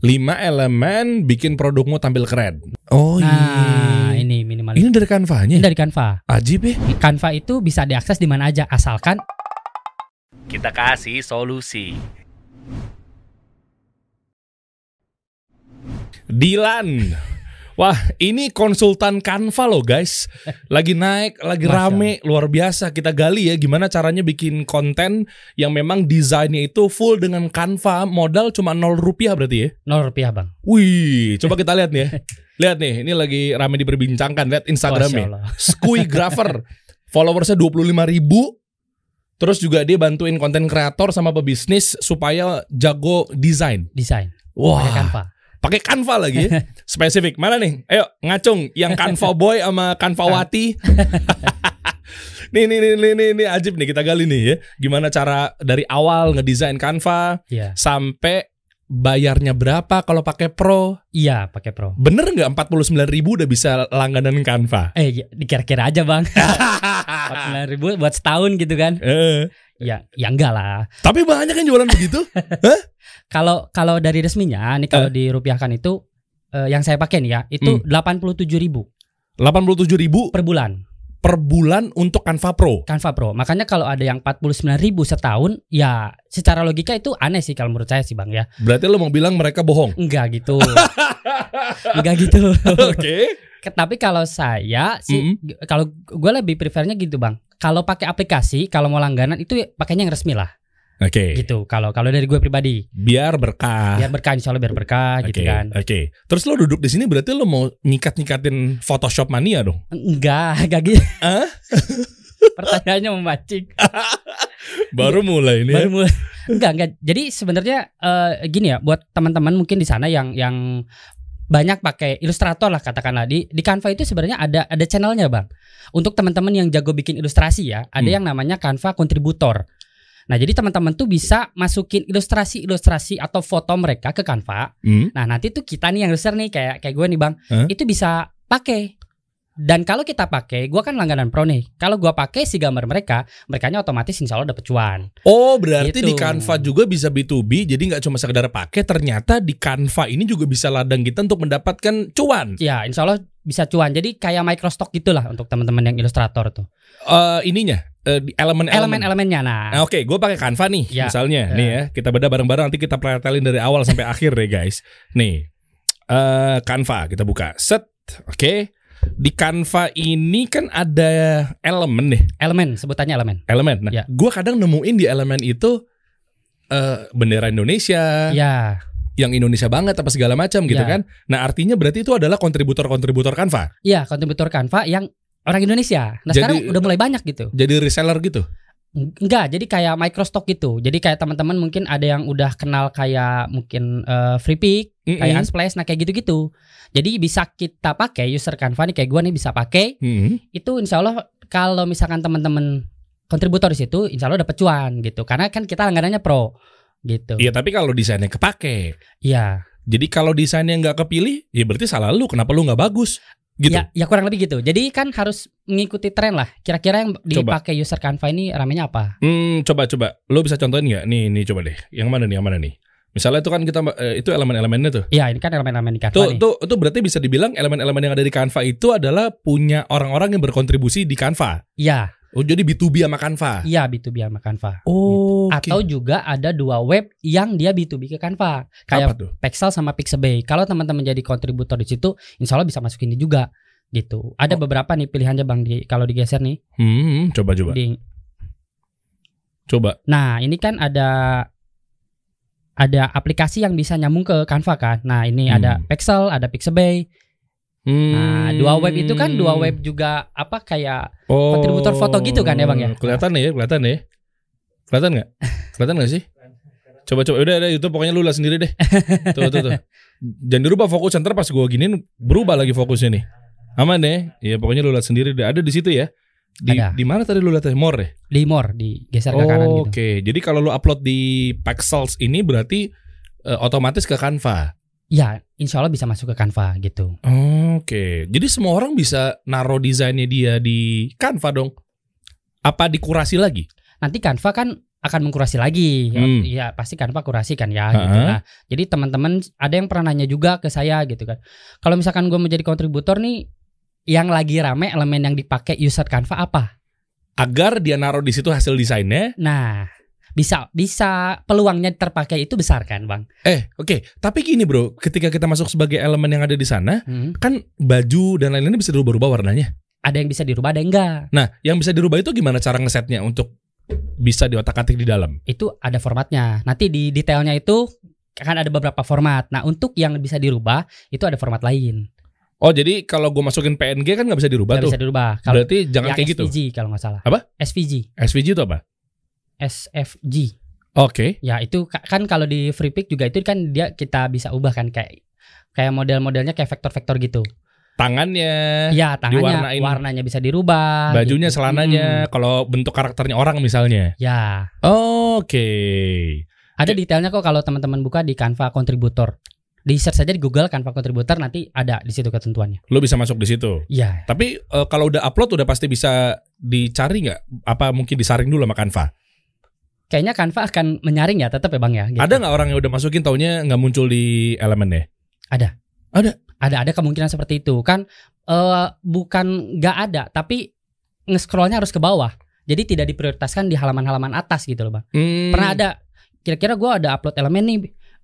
Lima elemen bikin produkmu tampil keren. Oh Nah, iya. ini minimalis. Ini dari Canva-nya. Ini dari Canva. Ajib ya. Canva itu bisa diakses di mana aja asalkan Kita kasih solusi. Dilan. Wah, ini konsultan Canva loh guys. Lagi naik, lagi Masya rame, luar biasa. Kita gali ya gimana caranya bikin konten yang memang desainnya itu full dengan Canva. Modal cuma 0 rupiah berarti ya. 0 rupiah bang. Wih, coba kita lihat nih ya. Lihat nih, ini lagi rame diperbincangkan. Lihat Instagramnya. Allah. Skuigrapher. Followersnya 25 ribu. Terus juga dia bantuin konten kreator sama pebisnis supaya jago desain. Desain. Wah, Pakai Canva. Pakai Canva lagi ya. Spesifik. Mana nih? Ayo ngacung yang Canva boy sama Canva wati. nih, nih, nih, nih, nih, nih, ajib nih kita gali nih ya. Gimana cara dari awal ngedesain Canva Iya. sampai bayarnya berapa kalau pakai Pro? Iya, pakai Pro. Bener nggak 49 ribu udah bisa langganan Canva? Eh, dikira-kira aja bang. 49 ribu buat setahun gitu kan? Eh, Ya, ya enggak lah. tapi banyak yang jualan begitu. Kalau kalau dari resminya, nih kalau Eh. dirupiahkan itu eh, yang saya pakai nih ya, itu 87 ribu 87 ribu per bulan. per bulan untuk Canva Pro. Canva Pro. Makanya kalau ada yang 49 ribu setahun, ya secara logika itu aneh sih kalau menurut saya sih bang ya. Berarti lo mau bilang mereka bohong? Enggak gitu. Enggak gitu. Oke. Ke- Tapi kalau saya sih, Mm. kalau gue lebih prefernya gitu bang. Kalau pakai aplikasi, kalau mau langganan itu pakainya yang resmi lah, Oke. gitu. Kalau kalau dari gue pribadi, Biar berkah. biar berkah, insya Allah biar berkah, Oke. gitu kan. Oke. Terus lo duduk di sini berarti lo mau nyikat-nyikatin Photoshop mania dong? Enggak, enggak gitu. Hah? Pertanyaannya memancing. Baru mulai ini. ya. Baru mulai. Enggak, enggak. Jadi sebenarnya eh, gini ya, buat teman-teman mungkin di sana yang yang banyak pakai Illustrator lah katakanlah di di Canva itu sebenarnya ada ada channelnya bang. Untuk teman-teman yang jago bikin ilustrasi ya, ada Hmm. yang namanya Canva Contributor. Nah jadi teman-teman tuh bisa masukin ilustrasi-ilustrasi atau foto mereka ke Canva. Hmm. Nah nanti tuh kita nih yang user nih kayak kayak gue nih bang, Hah? itu bisa pakai. Dan kalau kita pakai, gue kan langganan pro nih. Kalau gue pakai si gambar mereka, merekanya otomatis insya Allah dapet cuan. Oh berarti Gitu. di Canva juga bisa B2B Jadi nggak cuma sekedar pakai Ternyata di Canva ini juga bisa ladang kita untuk mendapatkan cuan Ya, insya Allah bisa cuan. Jadi kayak microstock gitulah untuk teman-teman yang ilustrator tuh. Eh Ininya eh, di Elemen-elemen Elemen-elemennya nah. Nah, Oke, gue pakai Canva nih, Ya. misalnya, Ya. nih ya, kita beda bareng-bareng nanti kita pretelin dari awal sampai akhir ya guys. Nih, eh Canva kita buka, set, oke. Di Canva ini kan ada elemen nih, Elemen sebutannya elemen. elemen. Nah, Ya. gue kadang nemuin di elemen itu eh bendera Indonesia, Ya, yang Indonesia banget apa segala macam gitu Ya. kan. Nah, artinya berarti itu adalah kontributor-kontributor Canva. iya kontributor Canva yang orang Indonesia. Nah, Jadi- sekarang udah mulai banyak gitu. Jadi reseller gitu. Enggak, jadi kayak microstock gitu. Jadi kayak teman-teman mungkin ada yang udah kenal kayak mungkin eh, free pick, kayak Mm-mm. Unsplash, nah kayak gitu-gitu. Jadi bisa kita pakai user Canva nih kayak gua nih bisa pakai. Hmm. Itu insya Allah kalau misalkan teman-teman kontributor di situ, insya Allah dapat cuan gitu. Karena kan kita langganannya pro gitu. Iya, tapi kalau desainnya kepake. Iya. Jadi kalau desainnya nggak kepilih, ya berarti salah lu. Kenapa lu nggak bagus? Gitu. Ya, ya kurang lebih gitu. Jadi kan harus mengikuti tren lah. Kira-kira yang Coba. dipakai user Canva ini ramenya apa? Hmm, coba coba. Lu bisa contohin nggak? Nih, nih coba deh. Yang mana nih? Yang mana nih? Misalnya itu kan kita eh, itu elemen-elemennya tuh. Iya, ini kan elemen-elemen di Canva Tuh, nih. tuh, itu berarti bisa dibilang elemen-elemen yang ada di Canva itu adalah punya orang-orang yang berkontribusi di Canva. Iya, Oh, jadi B2B sama Canva. iya B2B sama Canva. Oh, Atau juga ada dua web yang dia B2B ke Canva. Kayak? Pexel sama Pixabay. Kalau teman-teman jadi kontributor di situ, insya Allah bisa masukin ini juga gitu. Ada Oh. beberapa nih pilihannya Bang di kalau digeser nih. Hmm, coba coba. Di, Coba. nah, ini kan ada ada aplikasi yang bisa nyambung ke Canva kan. Nah, ini Hmm. ada Pexel, ada Pixabay. Hmm. Nah, dua web itu kan dua web juga apa kayak oh, kontributor foto gitu kan ya, Bang, ya? Kelihatan nih ya, kelihatan ya. Kelihatan nggak? Kelihatan nggak sih? Coba coba udah udah itu pokoknya lu lah sendiri deh. Tuh tuh tuh. Jangan dirubah fokus ntar pas gua giniin berubah lagi fokusnya nih. Aman deh. Ya pokoknya lu lihat sendiri deh. Ada di situ ya. Di Ada. di mana tadi lu lihat More ya? di more digeser ke kanan Oh, gitu. Oke. Jadi kalau lu upload di Pexels ini berarti eh, otomatis ke Canva. Ya, insya Allah bisa masuk ke Canva gitu. Oke. Jadi semua orang bisa naruh desainnya dia di Canva dong. Apa dikurasi lagi? Nanti Canva kan akan mengkurasi lagi. Ya, Hmm. Ya pasti Canva kurasi kan ya gitu. Ha-ha. Nah, jadi teman-teman ada yang pernah nanya juga ke saya gitu kan. Kalau misalkan gue menjadi kontributor nih yang lagi rame elemen yang dipakai user Canva apa? Agar dia naruh di situ hasil desainnya. Nah, bisa bisa peluangnya terpakai itu besar kan, Bang? Eh, oke. Tapi gini bro, ketika kita masuk sebagai elemen yang ada di sana, Hmm. kan baju dan lain-lain bisa dirubah-rubah warnanya. Ada yang bisa dirubah, ada yang enggak. Nah, yang bisa dirubah itu gimana cara ngesetnya untuk bisa diotak-atik di dalam? Itu ada formatnya. Nanti di detailnya itu kan ada beberapa format. Nah, untuk yang bisa dirubah itu ada format lain. Oh, jadi kalau gue masukin PNG kan nggak bisa dirubah Nggak tuh. bisa dirubah. Kalau Berarti jangan kayak gitu. SVG kalau nggak salah. Apa? SVG. SVG itu apa? SFG. Oke. Ya itu ka- kan kalau di free pick juga itu kan dia kita bisa ubah kan kayak kayak model-modelnya kayak vektor-vektor gitu. Tangannya, Ya tangannya diwarnain. warnanya bisa dirubah. bajunya, gitu. celananya, Mm, kalau bentuk karakternya orang misalnya. ya Oke. ada detailnya kok kalau teman-teman buka di Canva kontributor. Di search saja di Google Canva kontributor nanti ada di situ ketentuannya. Lo bisa masuk di situ. Ya Tapi eh, kalau udah upload udah pasti bisa dicari nggak? Apa mungkin disaring dulu sama Canva? Kayaknya Canva akan menyaring ya tetap ya bang ya. gitu. Ada nggak orang yang udah masukin taunya nggak muncul di elemennya? ada ada kemungkinan seperti itu kan eh bukan nggak ada tapi nge-scrollnya harus ke bawah jadi tidak diprioritaskan di halaman-halaman atas gitu loh bang Hmm, pernah ada kira-kira gua ada upload elemen nih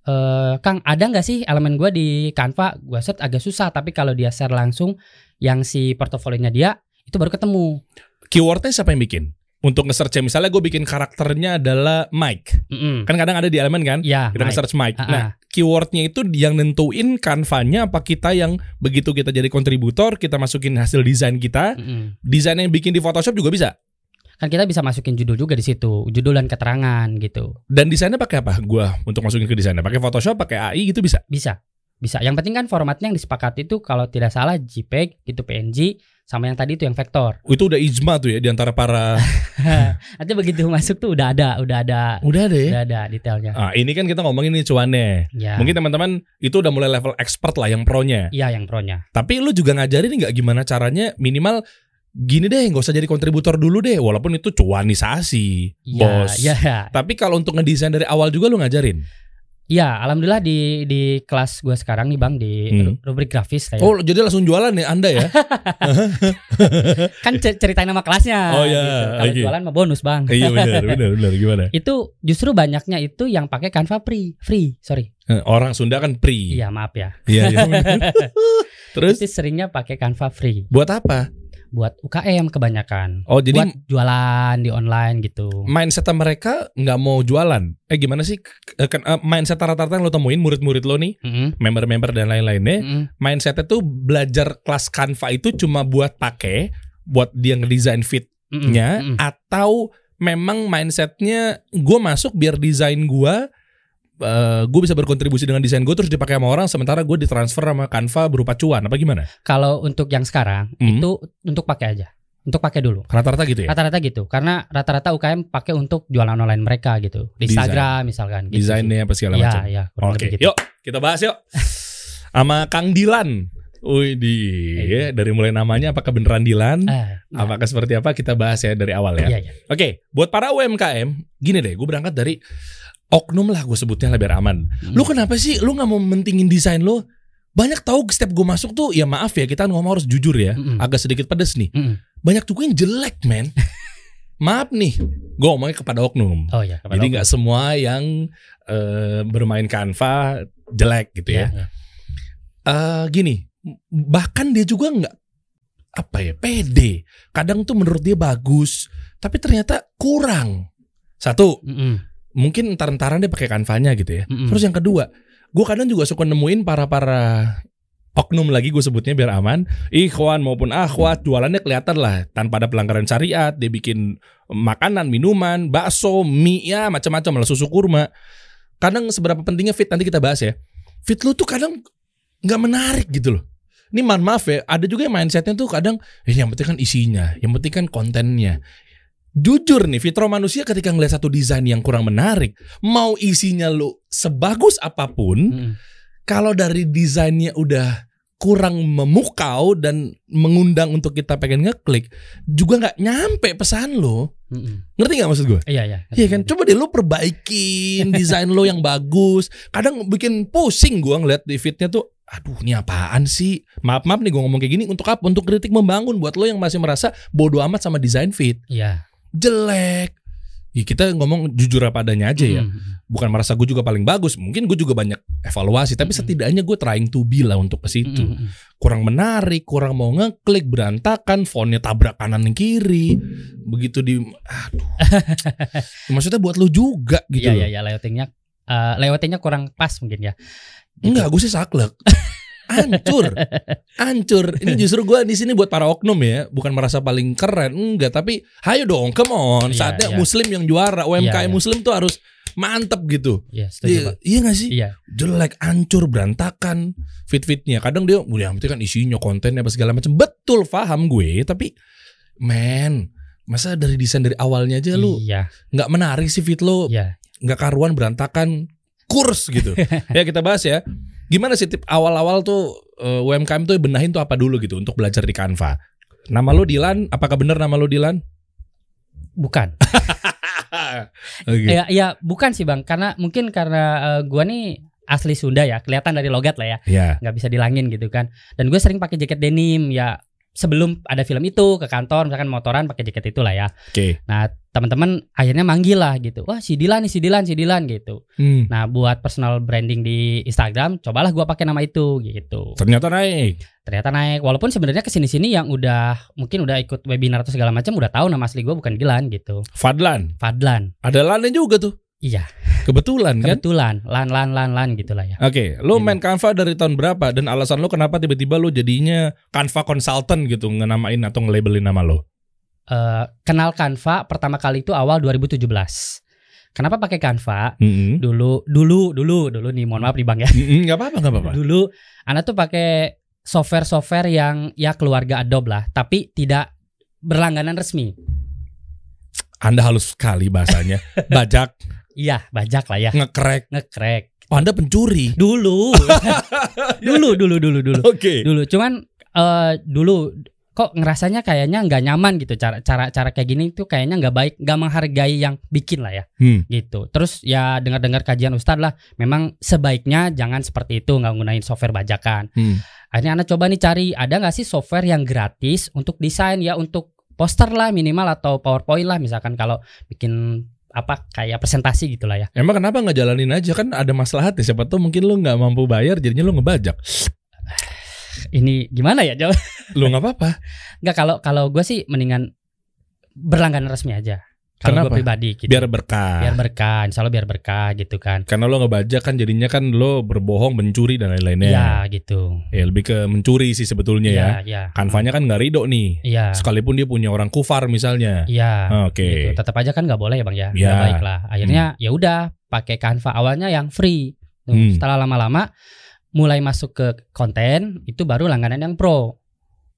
eh Kang ada nggak sih elemen gua di Canva gua set agak susah tapi kalau dia share langsung yang si portofolionya dia itu baru ketemu Keywordnya siapa yang bikin? Untuk nge-search misalnya gue bikin karakternya adalah Mike. Mm-mm. Kan kadang ada di elemen kan? ya Kita Mike. nge-search Mike. Ah, Nah, ah. keywordnya itu yang nentuin kanvanya apa kita yang begitu kita jadi kontributor kita masukin hasil desain kita Mm-mm. desain yang bikin di Photoshop juga bisa kan kita bisa masukin judul juga di situ judul dan keterangan gitu dan desainnya pakai apa gua untuk masukin ke desainnya pakai Photoshop pakai AI gitu bisa Bisa. Bisa. Yang penting kan formatnya yang disepakati itu kalau tidak salah JPEG gitu PNG sama yang tadi itu yang vektor. itu udah ijma tuh ya di antara para Nanti begitu masuk tuh udah ada, udah ada, udah deh udah ada detailnya. ah ini kan kita ngomongin nih cuannya Ya. mungkin teman-teman itu udah mulai level expert lah yang pro-nya Iya yang pro-nya. tapi lu juga ngajarin nggak gimana caranya minimal gini deh nggak usah jadi kontributor dulu deh walaupun itu cuanisasi Iya, bos Iya. tapi kalau untuk ngedesain dari awal juga lu ngajarin Iya, alhamdulillah di di kelas gua sekarang nih Bang di Hmm. ru- rubrik grafis kayak. Oh jadi langsung jualan ya Anda ya Kan cer- ceritain nama kelasnya. Oh, iya, gitu. Kalau oke. jualan mah bonus Bang. Iya benar benar benar gimana itu justru banyaknya itu yang pakai Canva free, free, sorry. Eh, Orang Sunda kan pri Iya, maaf ya. Iya iya. Terus Itu seringnya pakai Canva free buat apa buat UKM kebanyakan. Oh jadi buat jualan di online gitu. mindset mereka nggak mau jualan Eh gimana sih kan, mindset rata-rata yang lo temuin murid-murid lo nih Mm-mm. member-member dan lain-lainnya Mm-mm. mindsetnya tuh belajar kelas Canva itu cuma buat pakai buat dia ngedesain fitnya Mm-mm. Mm-mm. atau memang mindsetnya gue masuk biar desain gue eh gue bisa berkontribusi dengan desain gue terus dipakai sama orang sementara gue ditransfer sama Canva berupa cuan apa gimana Kalau untuk yang sekarang Hmm. itu untuk pakai aja. Untuk pakai dulu. rata-rata gitu ya Rata-rata gitu. Karena rata-rata UKM pakai untuk jualan online mereka gitu. Di. Instagram misalkan gitu. desainnya apa segala Iya, macam iya, Oke, lebih gitu. yuk kita bahas yuk sama Kang Dilan. Wih di Iya. dari mulai namanya apakah beneran Dilan? Eh, nah, Apakah seperti apa kita bahas ya dari awal ya. Iya, iya. Oke, buat para UMKM, gini deh, gue berangkat dari oknum lah gue sebutnya lah biar aman. Hmm. Lu kenapa sih lu nggak mau mentingin desain lu? Banyak tahu setiap gue masuk tuh ya maaf ya kita ngomong harus jujur ya, Mm-mm. agak sedikit pedes nih. Mm-mm. Banyak tuh yang jelek men. maaf nih, gue ngomongnya kepada oknum. Oh iya, kepada Jadi nggak semua yang eh, bermain Canva jelek gitu ya. Iya. eh gini, bahkan dia juga nggak apa ya pede. Kadang tuh menurut dia bagus, tapi ternyata kurang. Satu, Mm-mm. Mungkin entar-entaran dia pakai kanvanya gitu ya. Mm-mm. Terus yang kedua, gue kadang juga suka nemuin para para oknum lagi gue sebutnya biar aman. Ikhwan maupun akhwat jualannya kelihatan lah tanpa ada pelanggaran syariat. Dia bikin makanan, minuman, bakso, mie ya macam-macam lah susu kurma. Kadang seberapa pentingnya fit nanti kita bahas ya. Fit lu tuh kadang nggak menarik gitu loh. Ini maaf ya, ada juga yang mindsetnya tuh kadang eh, yang penting kan isinya, yang penting kan kontennya. Jujur nih, fitro manusia ketika ngeliat satu desain yang kurang menarik, mau isinya lu sebagus apa pun, Mm-mm. kalau dari desainnya udah kurang memukau dan mengundang untuk kita pengen ngeklik juga nggak nyampe pesan lo Mm-mm. ngerti nggak maksud gue Iya iya. Iya kan coba deh lo perbaikin desain lo yang bagus kadang bikin pusing gue ngeliat di feednya tuh aduh ini apaan sih maaf maaf nih gue ngomong kayak gini untuk apa untuk kritik membangun buat lo yang masih merasa bodoh amat sama desain feed Iya. Jelek ya kita ngomong jujur apa adanya aja ya Mm-mm. bukan merasa gue juga paling bagus mungkin gue juga banyak evaluasi tapi Mm-mm. setidaknya gue trying to be lah untuk ke situ Mm-mm. kurang menarik kurang mau ngeklik berantakan fontnya tabrak kanan dan kiri begitu di aduh maksudnya buat lo juga gitu Iya loh iya iya layoutingnya eh, layoutingnya kurang pas mungkin ya. enggak gue sih saklek hancur hancur ini justru gue di sini buat para oknum ya bukan merasa paling keren enggak tapi hayo dong come on Iya, saatnya iya. muslim yang juara UMKM Iya, iya. muslim tuh harus mantep gitu Iya setuju iya, iya gak sih Iya. jelek, hancur, berantakan fit-fitnya. Kadang dia, udah yang kan isinya, kontennya apa segala macam. Betul, paham gue. Tapi, men, masa dari desain dari awalnya aja lu Iya. nggak menarik sih fit lo, Iya. nggak karuan, berantakan, kurs gitu. ya kita bahas ya. Gimana sih tip awal-awal tuh eh, UMKM tuh benahin tuh apa dulu gitu untuk belajar di Canva. Nama lo Dilan, apakah benar nama lo Dilan? Bukan. Oke. Ya, ya bukan sih bang, karena mungkin karena eh, gua nih asli Sunda ya, kelihatan dari logat lah ya, Ya. nggak bisa dilangin gitu kan. Dan gue sering pakai jaket denim ya sebelum ada film itu ke kantor misalkan motoran pakai jaket itu lah ya. Oke. Nah teman-teman akhirnya manggil lah gitu, wah si Dilan nih si Dilan si Dilan gitu. Hmm. Nah buat personal branding di Instagram, cobalah gua pakai nama itu gitu. Ternyata naik. Ternyata naik, walaupun sebenarnya ke sini-sini yang udah mungkin udah ikut webinar atau segala macam udah tahu nama asli gua bukan Dilan gitu, Fadlan. Fadlan. Ada lannya juga tuh. Iya, Kebetulan kan? kebetulan lan lan lan lan gitulah ya. Oke, lo Gini. main Canva dari tahun berapa dan alasan lo kenapa tiba-tiba lo jadinya Canva consultant gitu ngenamain atau ngelabelin nama lo? eh, kenal Canva pertama kali itu awal 2017. Kenapa pakai Canva? Mm-mm. Dulu, dulu, dulu, dulu nih, mohon maaf nih bang ya. Mm-mm, Nggak apa-apa, nggak apa-apa. Dulu, anak tuh pakai software-software yang ya keluarga Adobe lah, tapi tidak berlangganan resmi. Anda halus sekali bahasanya. Bajak, Iya, bajak lah ya, ngekrek. ngekrek. Oh, Anda pencuri. Dulu, dulu, dulu, dulu, dulu, Oke. dulu. Cuman eh dulu kok ngerasanya kayaknya nggak nyaman gitu cara cara cara kayak gini tuh kayaknya nggak baik nggak menghargai yang bikin lah ya Hmm. gitu. Terus ya dengar-dengar kajian Ustadz lah, memang sebaiknya jangan seperti itu nggak gunain software bajakan. Hmm. Akhirnya anak coba nih cari ada nggak sih software yang gratis untuk desain ya untuk poster lah minimal atau PowerPoint lah misalkan kalau bikin apa kayak presentasi gitulah ya. Emang kenapa nggak jalanin aja kan ada maslahat ya siapa tuh mungkin lo nggak mampu bayar jadinya lo ngebajak. Ini gimana ya jawab? Lo nggak apa-apa. Nggak kalau kalau gue sih mendingan berlangganan resmi aja. Kalau Kenapa? gue pribadi gitu. Biar berkah. biar berkah, insya Allah biar berkah gitu kan. Karena lo ngebajak kan jadinya kan lo berbohong, mencuri dan lain-lainnya. Iya gitu. Ya lebih ke mencuri sih sebetulnya ya. Iya, iya. Canvanya kan nggak ridho nih. Iya. Sekalipun dia punya orang kufar misalnya. Iya. Oke. gitu. Tetap aja kan nggak boleh ya bang ya. Ya. Nggak baik lah. Akhirnya ya udah pakai Canva awalnya yang free. Hmm. Setelah lama-lama mulai masuk ke konten itu baru langganan yang pro.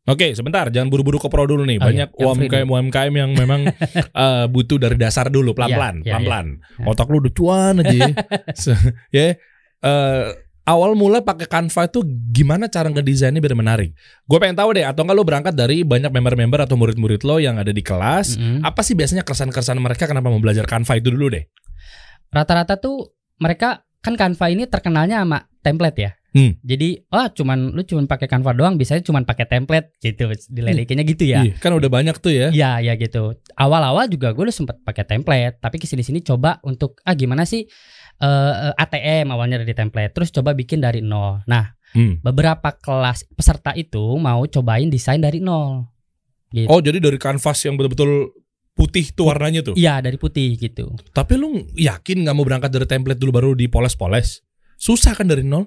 Oke, sebentar, jangan buru-buru ke pro dulu nih. Oh, Banyak iya, yang free UMKM UMKM yang memang eh, butuh dari dasar dulu, pelan-pelan, Iya, iya, pelan-pelan. iya. Otak lu udah cuan aja. Ya, eh, awal mula pakai Canva itu gimana cara ngedesainnya biar menarik? Gue pengen tahu deh, atau enggak lo berangkat dari banyak member-member atau murid-murid lo yang ada di kelas. Mm-mm. Apa sih biasanya keresahan-keresahan mereka kenapa mau belajar Canva itu dulu deh? Rata-rata tuh mereka kan Canva ini terkenalnya sama template ya. Hmm. Jadi, oh cuman lu cuman pakai Canva doang, biasanya cuman pakai template gitu, dilelekinnya gitu ya. Iya, kan udah banyak tuh ya. Iya, ya gitu. Awal-awal juga gue udah sempet pakai template, tapi ke sini-sini coba untuk ah gimana sih eh, ATM awalnya dari template, terus coba bikin dari nol. Nah, Hmm. beberapa kelas peserta itu mau cobain desain dari nol. Gitu. Oh, jadi dari kanvas yang betul-betul putih tuh warnanya tuh. Iya dari putih gitu. Tapi lu yakin nggak mau berangkat dari template dulu baru dipoles-poles? Susah kan dari nol?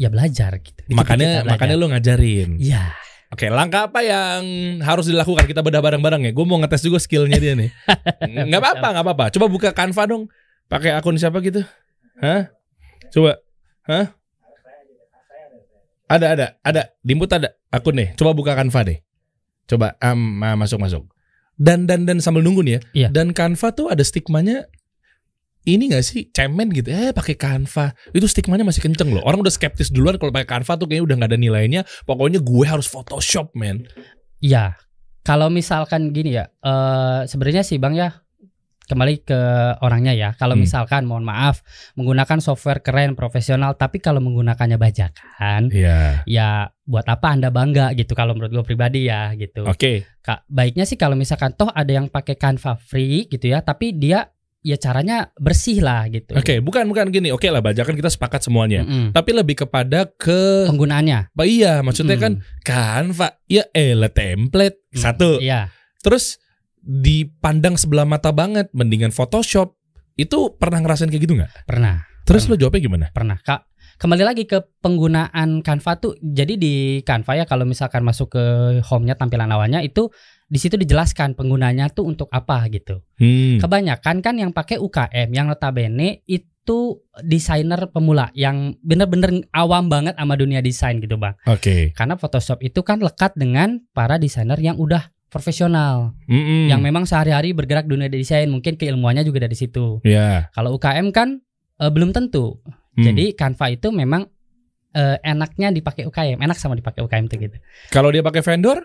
Ya belajar gitu. Makanya belajar. makanya lu ngajarin. Iya. Oke, langkah apa yang harus dilakukan kita bedah bareng-bareng ya? Gue mau ngetes juga skillnya dia nih. Nggak apa-apa, nggak apa-apa. Coba buka Canva dong. Pakai akun siapa gitu? Hah? Coba. Hah? Ada, ada, ada. Dimput ada akun nih. Coba buka Canva deh. Coba am, ah, masuk masuk. Dan dan dan sambil nunggu nih ya. Iya. Dan Canva tuh ada stigmanya ini gak sih cemen gitu eh pakai Canva itu stigmanya masih kenceng loh orang udah skeptis duluan kalau pakai Canva tuh kayaknya udah nggak ada nilainya pokoknya gue harus Photoshop man Iya. Kalau misalkan gini ya, eh sebenarnya sih Bang ya kembali ke orangnya ya. Kalau Hmm. misalkan mohon maaf menggunakan software keren profesional tapi kalau menggunakannya bajakan Iya ya buat apa Anda bangga gitu kalau menurut gue pribadi ya gitu. oke Kak, baiknya sih kalau misalkan toh ada yang pakai Canva free gitu ya, tapi dia ya caranya bersih lah gitu. oke bukan bukan gini oke lah bajakan kita sepakat semuanya Mm-mm. tapi lebih kepada ke Penggunaannya. apa iya maksudnya Mm. kan Canva ya elah template Mm, satu Iya. terus dipandang sebelah mata banget mendingan Photoshop itu pernah ngerasain kayak gitu nggak Pernah. terus Pernah. lo jawabnya gimana Pernah. Kak, kembali lagi ke penggunaan Canva tuh. Jadi di Canva ya kalau misalkan masuk ke home-nya tampilan awalnya itu di situ dijelaskan penggunanya tuh untuk apa gitu. hmm. Kebanyakan kan yang pakai UKM yang notabene itu desainer pemula yang bener-bener awam banget sama dunia desain gitu, Bang. oke Karena Photoshop itu kan lekat dengan para desainer yang udah profesional, Mm-mm. yang memang sehari-hari bergerak dunia desain, mungkin keilmuannya juga dari situ. ya Kalau UKM kan eh, belum tentu. Hmm. Jadi Canva itu memang eh, enaknya dipakai UKM, enak sama dipakai UKM tuh gitu. kalau dia pakai vendor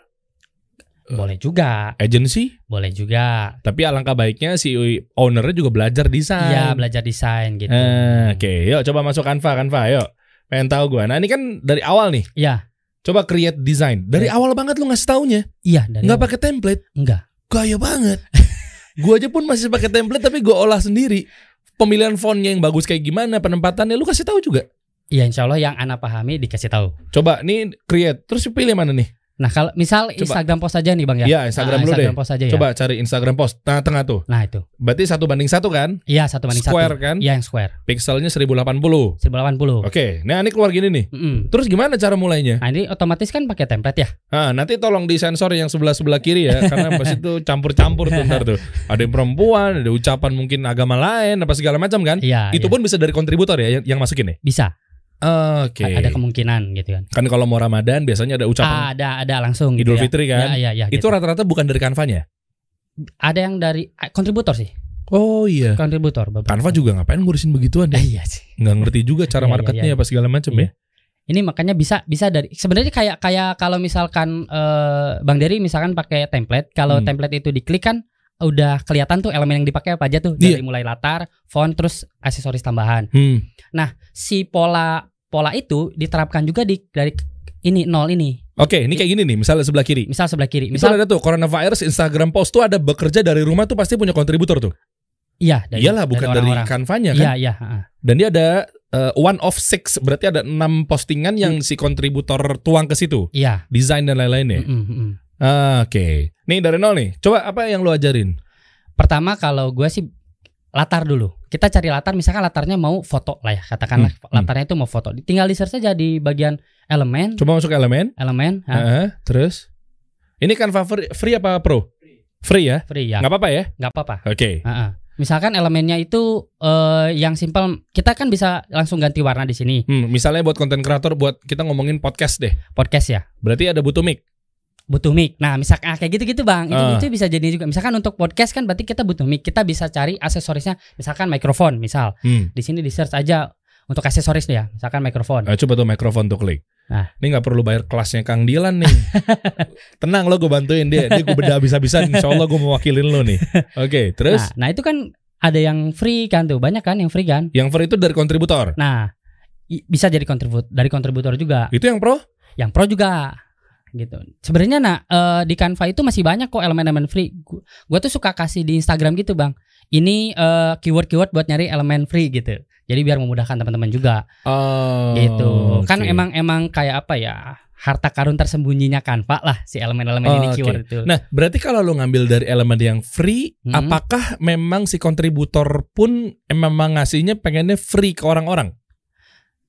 Boleh juga, agency? Boleh juga. tapi alangkah baiknya si ownernya juga belajar desain. Iya, belajar desain gitu. Eh, oke yuk coba masuk Canva Canva yuk. Pengen tahu gua. Nah ini kan dari awal nih. Iya, coba create design. Dari Iya. awal banget lu ngasih taunya? Iya dari nggak pakai template? Enggak. gaya banget. Gua aja pun masih pakai template tapi gua olah sendiri. Pemilihan fontnya yang bagus kayak gimana penempatannya lu kasih tahu juga? Iya, insya Allah yang anak pahami dikasih tahu. coba nih create. Terus pilih mana nih Nah, kalau misal Instagram post aja nih, Bang ya. Iya, Instagram Ah, dulu Instagram deh. post aja ya. coba cari Instagram post tengah-tengah tuh Nah, itu. berarti satu banding satu kan Iya, satu banding Square satu. kan? Iya, yang square. pixelnya 1080 1080. oke nah ini keluar gini nih Mm-mm. terus gimana cara mulainya Nah, ini otomatis kan pakai template ya. Ah, nanti tolong disensor yang sebelah sebelah kiri ya, karena pas itu campur-campur tuh ntar tuh. Ada yang perempuan, ada ucapan mungkin agama lain, apa segala macam kan? Iya, itu iya. pun bisa dari kontributor ya yang, masukin ya. bisa. Oke. Ada kemungkinan gitu kan. Kan kalau mau Ramadan biasanya ada Ah, ucapan ada ada langsung gitu Idul ya. Fitri kan. Iya, iya, iya. itu gitu. rata-rata bukan dari Canva-nya. ada yang dari ah, kontributor sih. Oh iya. Kontributor. Canva juga ngapain ngurusin begituan Eh, ya? iya sih. Nggak ngerti juga cara Iya, iya, marketnya iya. apa segala macam Iya. ya. Ini makanya bisa bisa dari sebenarnya kayak kayak kalau misalkan eh, Bang Dery misalkan pakai template, kalau Hmm. template itu diklik kan udah kelihatan tuh elemen yang dipakai apa aja tuh Iya. dari mulai latar, font terus aksesoris tambahan. Hmm. Si pola pola itu diterapkan juga di dari ini nol ini. Oke, ini kayak gini nih, misalnya sebelah kiri. Misal sebelah kiri, Misal misal ada tuh coronavirus Instagram post tuh ada bekerja dari rumah tuh pasti punya kontributor tuh. iya dari Iyalah bukan dari, orang-orang. Canva-nya kan. Iya, iya, heeh. Dan dia ada uh, one of six, berarti ada enam postingan yang si kontributor tuang ke situ, Iya. desain dan lain-lainnya. Mm-mm, mm-mm. Ah, Oke, nih dari nol nih. Coba apa yang lu ajarin? Pertama kalau gue sih latar dulu. Kita cari latar, misalkan latarnya mau foto lah ya, katakanlah Hmm, hmm. latarnya itu mau foto. Tinggal di search saja di bagian elemen, Coba masuk elemen. elemen, ha, Heeh, terus ini kan free, free apa pro? Free ya? free ya, Nggak apa-apa ya? nggak apa-apa. Oke. Ha-ha. Misalkan elemennya itu eh, yang simpel, kita kan bisa langsung ganti warna di sini. Hmm, misalnya buat konten kreator, buat kita ngomongin podcast deh. Podcast ya, Berarti ada butuh mic. Butuh mic. Nah, misalkan ah, kayak gitu-gitu bang, itu Ah. itu bisa jadi juga. Misalkan untuk podcast kan berarti kita butuh mic. Kita bisa cari aksesorisnya, misalkan mikrofon, misal Hmm. di sini di search aja untuk aksesoris ya, misalkan mikrofon. Nah, coba tuh mikrofon tuh klik. Nah. Ini nggak perlu bayar kelasnya Kang Dilan nih. Tenang lo gue bantuin dia. Dia gue beda habis-habisan. Insya Allah gue mau wakilin lo nih. Oke, terus Nah, nah itu kan ada yang free kan tuh, banyak kan yang free kan. yang free itu dari kontributor. Nah, bisa jadi kontribut dari kontributor juga. Itu yang pro? Yang pro juga gitu. Sebenarnya nah eh, di Canva itu masih banyak kok elemen-elemen free. Gu- Gua tuh suka kasih di Instagram gitu, Bang. Ini eh, keyword-keyword buat nyari elemen free gitu. Jadi biar memudahkan teman-teman juga Oh, gitu. Kan oke. emang emang kayak apa ya? Harta karun tersembunyinya Canva lah si elemen-elemen ini Oh, oke. keyword itu. Nah, berarti kalau lo ngambil dari elemen yang free, Hmm. apakah memang si kontributor pun memang ngasihnya pengennya free ke orang-orang?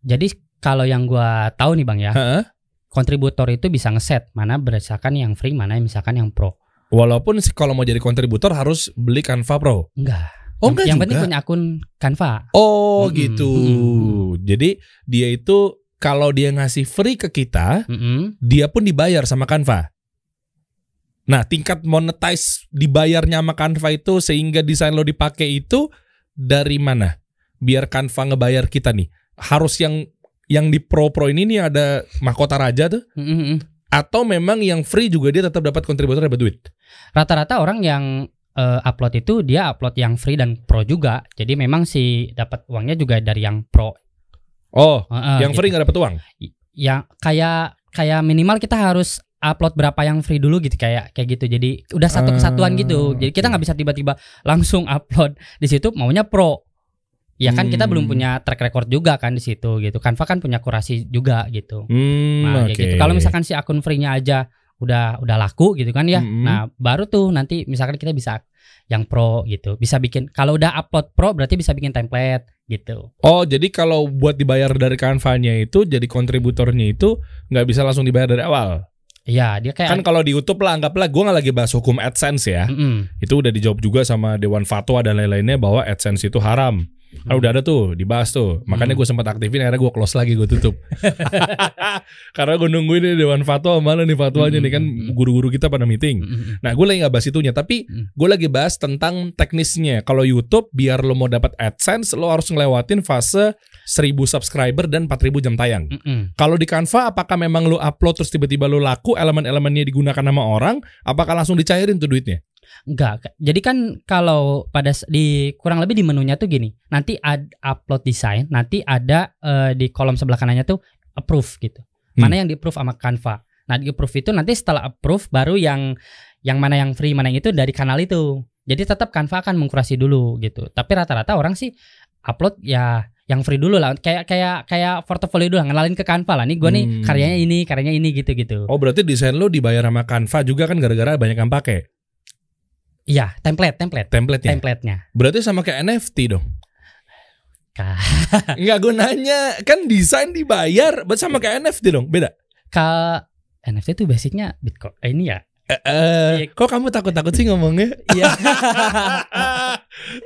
Jadi kalau yang gua tahu nih, Bang ya, Heeh. Kontributor itu bisa ngeset mana berdasarkan yang free, mana yang misalkan yang pro. Walaupun kalau mau jadi kontributor harus beli Canva Pro. Enggak. Oh, yang, enggak yang juga. penting punya akun Canva. Oh, Mm-mm, gitu. mm-mm. Jadi dia itu kalau dia ngasih free ke kita, Mm-mm. dia pun dibayar sama Canva. Nah, tingkat monetize dibayarnya sama Canva itu sehingga desain lo dipakai itu dari mana? Biar Canva ngebayar kita nih. Harus yang yang di Pro Pro ini nih ada mahkota raja tuh Mm, mm, mm. atau memang yang free juga dia tetap dapat kontributor dapat duit? Rata-rata orang yang eh, upload itu dia upload yang free dan pro juga. Jadi memang si dapat uangnya juga dari yang pro. Oh, Heeh, yang gitu. free nggak dapat uang. yang kayak kayak minimal kita harus upload berapa yang free dulu gitu kayak kayak gitu jadi udah satu Ah, kesatuan gitu jadi kita nggak bisa tiba-tiba langsung upload di situ maunya pro ya kan kita Hmm. belum punya track record juga kan di situ gitu Canva kan punya kurasi juga gitu Hmm, nah oke. kayak gitu kalau misalkan si akun free-nya aja udah udah laku gitu kan ya Mm-mm. nah baru tuh nanti misalkan kita bisa yang pro gitu bisa bikin kalau udah upload pro berarti bisa bikin template gitu Oh, jadi kalau buat dibayar dari Canva-nya itu jadi kontributornya itu nggak bisa langsung dibayar dari awal. Iya dia kayak Kan kalau di YouTube lah anggaplah gue nggak lagi bahas hukum AdSense ya. Mm-mm. Itu udah dijawab juga sama Dewan Fatwa dan lain-lainnya bahwa AdSense itu haram. Kan udah ada tuh dibahas tuh. Makanya Hmm. gue sempat aktifin akhirnya gue close lagi gue tutup. Karena gue nungguin nih Dewan Fatwa mana nih fatwanya Hmm, nih kan hmm, hmm. guru-guru kita pada meeting. Mm-mm. Nah gue lagi nggak bahas itunya Tapi Hmm. gue lagi bahas tentang teknisnya Kalau YouTube biar lo mau dapat AdSense Lo harus ngelewatin fase 1000 subscriber dan 4000 jam tayang Mm-mm. Kalau di Canva apakah memang lo upload terus tiba-tiba lo laku Elemen-elemennya digunakan sama orang Apakah langsung dicairin tuh duitnya? Enggak. Jadi kan kalau pada di kurang lebih di menunya tuh gini. Nanti ad upload desain, nanti ada eh, di kolom sebelah kanannya tuh approve gitu. Hmm. Mana yang di approve sama Canva. Nah, di approve itu nanti setelah approve baru yang yang mana yang free, mana yang itu dari kanal itu. Jadi tetap Canva akan mengkurasi dulu gitu. Tapi rata-rata orang sih upload ya yang free dulu lah kayak kayak kayak portofolio dulu lah, ngenalin ke Canva lah nih gue nih Hmm. karyanya ini karyanya ini gitu gitu Oh berarti desain lo dibayar sama Canva juga kan gara-gara banyak yang pakai iya template template template-nya template-nya Berarti sama kayak NFT dong Enggak gue nanya Kan desain dibayar Berarti sama kayak NFT dong Beda Ka NFT itu basicnya Bitcoin. Eh, ini ya. Eh, eh, Iya. kok kamu takut-takut sih ngomongnya? Iya.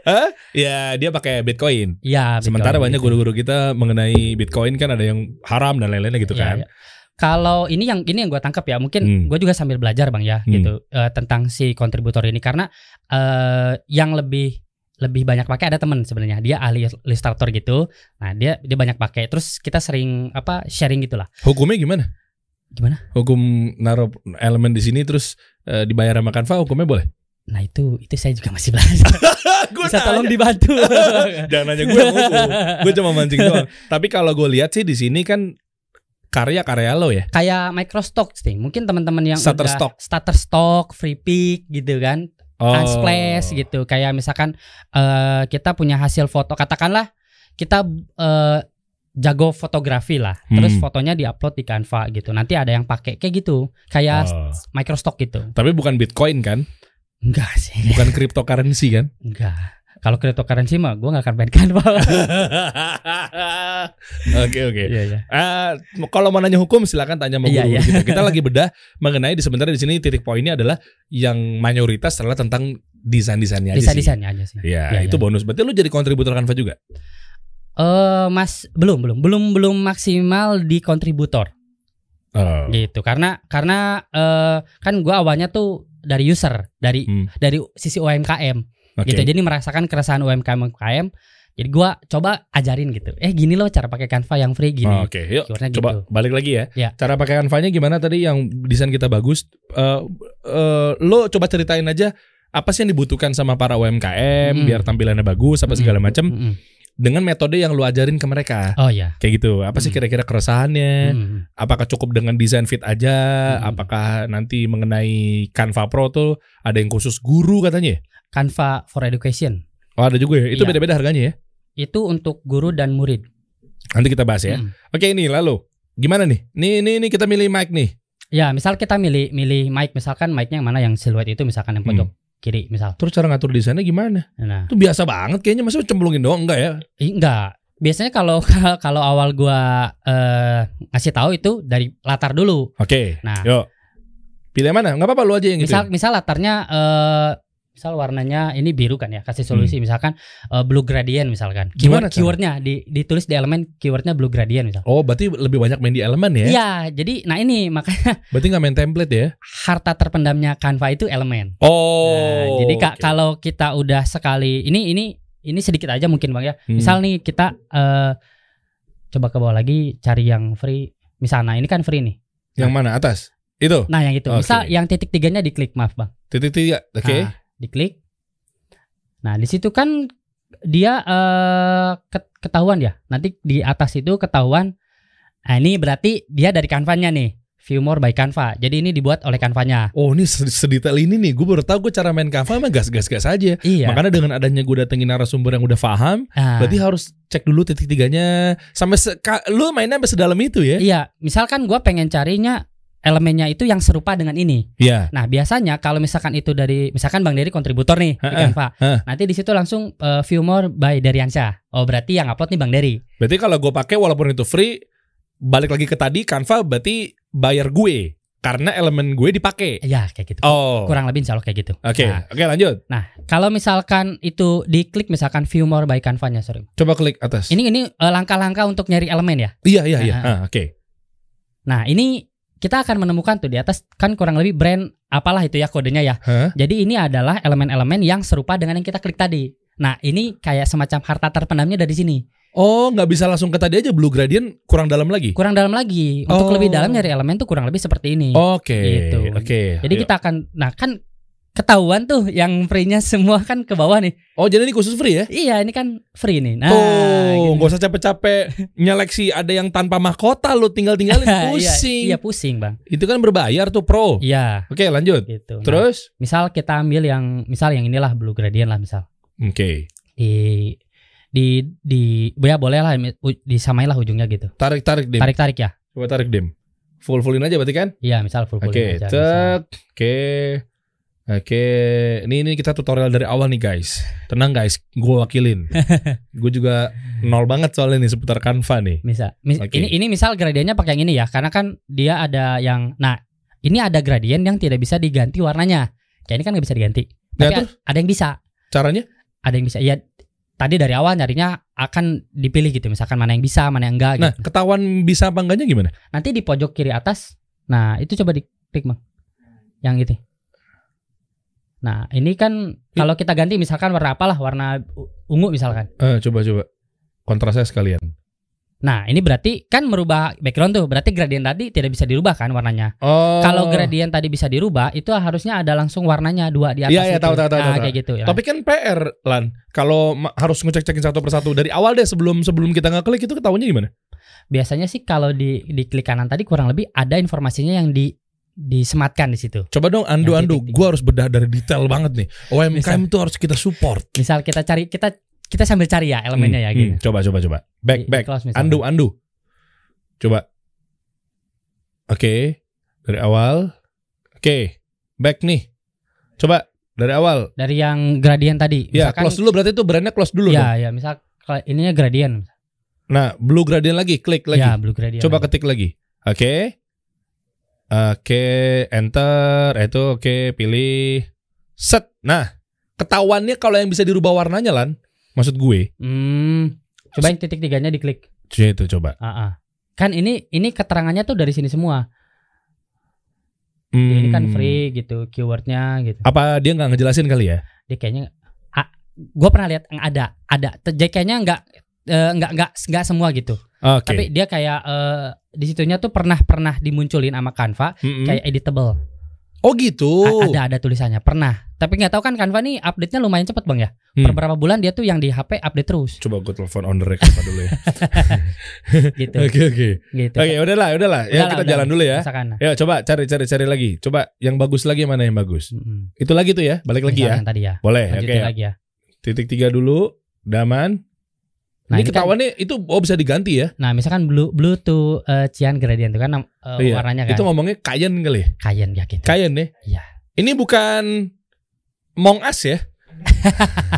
Hah? Ya dia pakai Bitcoin. Iya. Sementara banyak guru-guru kita mengenai Bitcoin kan ada yang haram dan lain-lainnya gitu Iya, kan. iya. Kalau ini yang ini yang gue tangkap ya, mungkin Hmm. gue juga sambil belajar bang ya, Hmm. gitu eh, tentang si kontributor ini karena eh yang lebih lebih banyak pakai ada temen sebenarnya dia ahli Illustrator gitu, nah dia dia banyak pakai, terus kita sering apa sharing gitulah. Hukumnya gimana? Gimana? Hukum naruh elemen di sini terus eh, dibayar sama Canva hukumnya boleh? Nah itu itu saya juga masih belajar. Gua Bisa tolong nanya. dibantu. Jangan nanya gue. Gue cuma mancing doang. Tapi kalau gue lihat sih di sini kan karya-karya lo ya. Kayak Microstock sih, mungkin teman-teman yang Shutterstock. udah Shutterstock, Free Pick gitu kan, Oh. Unsplash gitu kayak misalkan eh, kita punya hasil foto katakanlah kita eh, jago fotografi lah terus Hmm. fotonya diupload di Canva gitu nanti ada yang pakai kayak gitu kayak Oh. Microstock gitu Tapi bukan Bitcoin kan? enggak sih Bukan cryptocurrency kan? enggak kalau cryptocurrency mah gue nggak akan main Canva Oke oke. iya iya Ah, kalau mau nanya hukum silakan tanya sama Iya, guru iya. kita. Kita lagi bedah mengenai di sebenarnya di sini titik poinnya adalah yang mayoritas adalah tentang desain-desainnya aja desain desainnya aja sih Iya, Iya, itu iya. bonus. Berarti lu jadi kontributor Canva juga? eh mas belum belum belum belum maksimal di kontributor Oh. gitu karena karena eh, kan gue awalnya tuh dari user dari Hmm. dari sisi UMKM Oke. gitu jadi merasakan keresahan UMKM UMKM jadi gua coba ajarin gitu eh gini loh cara pakai Canva yang free gini Oh, Oke, yuk Keywordnya coba gitu. balik lagi ya. Ya. Cara pakai Canva-nya gimana tadi yang desain kita bagus? Eh eh, lo coba ceritain aja apa sih yang dibutuhkan sama para UMKM Mm. biar tampilannya bagus apa segala Mm-mm. macam Mm-mm. dengan metode yang lu ajarin ke mereka. oh ya Kayak gitu. Apa sih Mm. kira-kira keresahannya? Mm. apakah cukup dengan desain fit aja Hmm. apakah nanti mengenai Canva Pro tuh ada yang khusus guru katanya ya? Canva for Education. Oh ada juga ya? Itu Iya. beda-beda harganya ya? Itu untuk guru dan murid. Nanti kita bahas ya. Mm. oke ini lalu. Gimana nih? Nih nih nih kita milih mic nih. Ya misal kita milih milih mic misalkan mic-nya yang mana? Yang siluet itu misalkan yang pojok Hmm. kiri misal. Terus cara ngatur desainnya gimana? Nah. Itu biasa banget kayaknya. Masa cemplungin doang? Enggak ya? Enggak. Biasanya kalau kalau awal gua eh, ngasih tahu itu dari latar dulu. Oke. Nah. Yuk. Pilih mana? Nggak apa-apa lu aja yang gitu misal misal latarnya eh misal warnanya ini biru kan ya kasih solusi misalkan eh, blue gradient misalkan Hmm. Gimana keyword cara? keywordnya di, ditulis di elemen keywordnya blue gradient misal oh berarti lebih banyak main di elemen ya iya jadi nah ini makanya berarti nggak main template ya harta terpendamnya Canva itu elemen oh Nah, jadi kak oke. kalau kita udah sekali ini ini ini sedikit aja mungkin bang ya. Hmm. Misal nih kita eh coba ke bawah lagi cari yang free. Misalnya ini kan free nih. Yang mana atas? Itu. Nah yang itu. Oke. Misal yang titik tiganya diklik maaf bang. Titik tiga. Oke. Nah, diklik. Nah di situ kan dia ket- ketahuan ya. Nanti di atas itu ketahuan. Nah ini berarti dia dari kanvanya nih. View more by Canva. Jadi ini dibuat oleh kanvanya. Oh ini sed- sedetail ini nih. Gue baru tahu gue cara main Canva emang gas-gas-gas aja. Iya. Makanya dengan adanya gue datengin narasumber yang udah paham, Nah, berarti harus cek dulu titik tiganya. Sampai lu mainnya sampai sedalam itu ya? Iya, misalkan gua pengen carinya elemennya itu yang serupa dengan ini. Iya. Nah, biasanya kalau misalkan itu dari misalkan Bang Dery kontributor nih di Canva. Nanti di situ langsung uh, view more by Deriansyah. Oh, berarti yang upload nih Bang Dery. Berarti kalau gue pakai walaupun itu free, balik lagi ke tadi Canva berarti bayar gue karena elemen gue dipakai. Ya, kayak gitu. Oh. Kurang lebih insya Allah kayak gitu. Oke, Nah, oke lanjut. kalau misalkan itu diklik misalkan view more by Canva-nya, sorry. Coba klik atas. Ini ini uh, langkah-langkah untuk nyari elemen ya. Iya iya iya. Nah. Ah, Oke. Nah, ini kita akan menemukan tuh di atas kan kurang lebih brand apalah itu ya kodenya ya. Hah? Jadi ini adalah elemen-elemen yang serupa dengan yang kita klik tadi. Nah, ini kayak semacam harta terpendamnya dari sini. Oh nggak bisa langsung ke tadi aja blue gradient kurang dalam lagi. Kurang dalam lagi. Untuk Oh. lebih dalam nyari elemen tuh kurang lebih seperti ini. Oke. Gitu. Oke. Jadi Ayo. kita akan nah kan ketahuan tuh yang free-nya semua kan ke bawah nih. Oh jadi ini khusus free ya? Iya, ini kan free nih. Nah, Tuh, gitu. nggak usah capek-capek nyeleksi ada yang tanpa mahkota lu tinggal tinggalin Iya, pusing. Iya, pusing, Bang. Itu kan berbayar tuh pro. Iya, Oke lanjut. gitu. Nah, Terus? misal kita ambil yang misal yang inilah blue gradient lah misal. Oke. Di di di ya boleh lah disamain lah ujungnya gitu. Tarik tarik dim. Tarik-tarik ya. Coba tarik dim. Full fullin aja berarti kan? Iya, misal full full Oke. aja. misal. Cek. Oke. Oke, ini ini kita tutorial dari awal nih guys. Tenang guys, gue wakilin. gue juga nol banget soalnya nih seputar Canva nih. Misal, mis- Oke. ini ini misal gradiennya pakai yang ini ya, karena kan dia ada yang, nah ini ada gradien yang tidak bisa diganti warnanya. Kayak ini kan nggak bisa diganti. Nah, Tapi terus a- ada yang bisa, caranya? ada yang bisa. Ya tadi dari awal nyarinya akan dipilih gitu, misalkan mana yang bisa, mana yang enggak. Nah, gitu. ketahuan bisa apa enggaknya gimana? Nanti di pojok kiri atas, nah itu coba diklik bang, yang itu. Nah ini kan kalau kita ganti misalkan warna apalah, warna ungu misalkan. Eh, coba coba. Kontrasnya sekalian. Nah ini berarti kan merubah background tuh, berarti gradien tadi tidak bisa dirubah kan warnanya. Oh. Kalau gradien tadi bisa dirubah, itu harusnya ada langsung warnanya dua di atas. Iya, iya, tahu, tahu, tahu, Nah, tahu, kayak gitu ya. Tapi kan PR Lan. Kalau harus ngecek-cekin satu persatu dari awal deh sebelum sebelum kita ngeklik itu ketahuannya gimana? Biasanya sih kalau di di klik kanan tadi kurang lebih ada informasinya yang di disematkan di situ. Coba dong andu Yang andu. titik-titik. Gua harus bedah dari detail banget nih. UMKM tuh harus kita support. Misal kita cari kita kita sambil cari ya elemennya ya Hmm, gitu. hmm. Coba coba coba. Back Di- back. Andu andu. Coba. Oke. Dari awal. Oke. Back nih. Coba dari awal. Dari yang gradien tadi. Ya, close dulu berarti itu brandnya close dulu dong. Ya, ya, misal kalau ininya gradien. Nah, blue gradient lagi, klik lagi. Ya, blue gradient. Coba lagi. ketik lagi. Oke. Oke, enter. Itu oke, pilih. Set. Nah, ketahuannya kalau yang bisa dirubah warnanya lan. Maksud gue. Hmm, coba yang titik tiganya diklik. Coba itu coba. Ah. Kan ini ini keterangannya tuh dari sini semua. Hmm, Ini kan free gitu, keywordnya gitu. Apa dia nggak ngejelasin kali ya? Dia kayaknya, ah, gue pernah lihat yang ada, ada. Jadi kayaknya nggak eh, nggak nggak nggak semua gitu. Oke. Tapi dia kayak eh, di situnya tuh pernah pernah dimunculin sama Canva Mm-mm. kayak editable. Oh gitu. A- ada ada tulisannya pernah. Tapi nggak tahu kan Canva nih update-nya lumayan cepet bang ya. Hmm. Per beberapa bulan dia tuh yang di HP update terus Coba gue telepon on the record dulu ya. gitu. Oke oke. gitu. Oke, udahlah, udahlah. Ya Udahlah, kita udah. jalan dulu ya. Misalkan. Ya coba cari cari cari lagi. Coba yang bagus lagi mana yang bagus? Mm-mm. Itu lagi tuh ya. Balik lagi ya. Yang tadi ya. Boleh. Oke. Lagi ya. Titik tiga dulu. Daman. Nah, ini ini kan- ketahuannya itu oh bisa diganti ya? Nah, misalkan blue blue tuh eh, cian gradient tuh kan eh, Iya. warnanya kan Itu ngomongnya Cayenne kali ya? Cayenne ya gitu. Cayenne ya? Iya. Ini bukan Mong Us ya?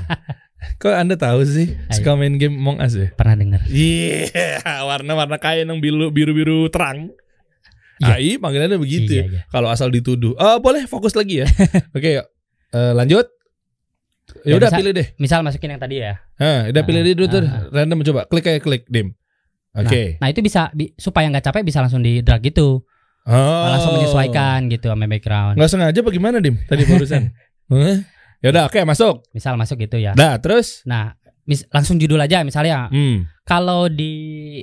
Kok Anda tahu sih Ayo. suka main game Mong Us ya? Pernah denger. Iya, warna-warna Cayenne yang biru biru-biru terang. Iya. AI panggilannya begitu Iya, ya. iya. Kalau asal dituduh. Eh boleh fokus lagi ya. Oke, yuk. Eh, lanjut. Ya Ya, udah pilih deh. Misal masukin yang tadi ya. Hah, udah Nah, pilih deh dulu tuh. ah, Random coba. Klik aja klik dim. Nah, Oke. Nah, itu bisa bi- supaya nggak capek bisa langsung di drag gitu. Oh. Langsung menyesuaikan gitu sama background. Nggak sengaja apa gimana dim? Tadi barusan. Ya udah oke masuk. Misal masuk gitu ya. Dah terus. Nah, mis- langsung judul aja misalnya. Hmm. Kalau di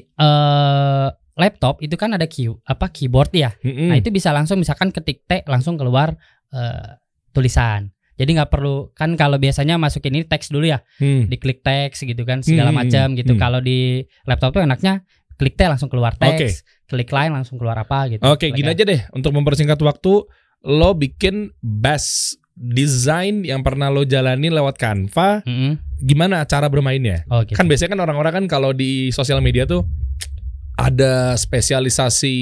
eh laptop itu kan ada key apa keyboard ya. Mm-mm. Nah, itu bisa langsung misalkan ketik T langsung keluar eh tulisan. Jadi nggak perlu kan kalau biasanya masukin ini teks dulu ya, Hmm. diklik teks gitu kan segala Hmm, macam gitu. hmm. Kalau di laptop tuh enaknya klik T langsung keluar teks, klik lain langsung keluar apa gitu. Oke, Klik gini aja deh untuk mempersingkat waktu, lo bikin best design yang pernah lo jalani lewat Canva, Mm-mm. gimana cara bermainnya? Oh gitu. Kan biasanya kan orang-orang kan kalau di sosial media tuh ada spesialisasi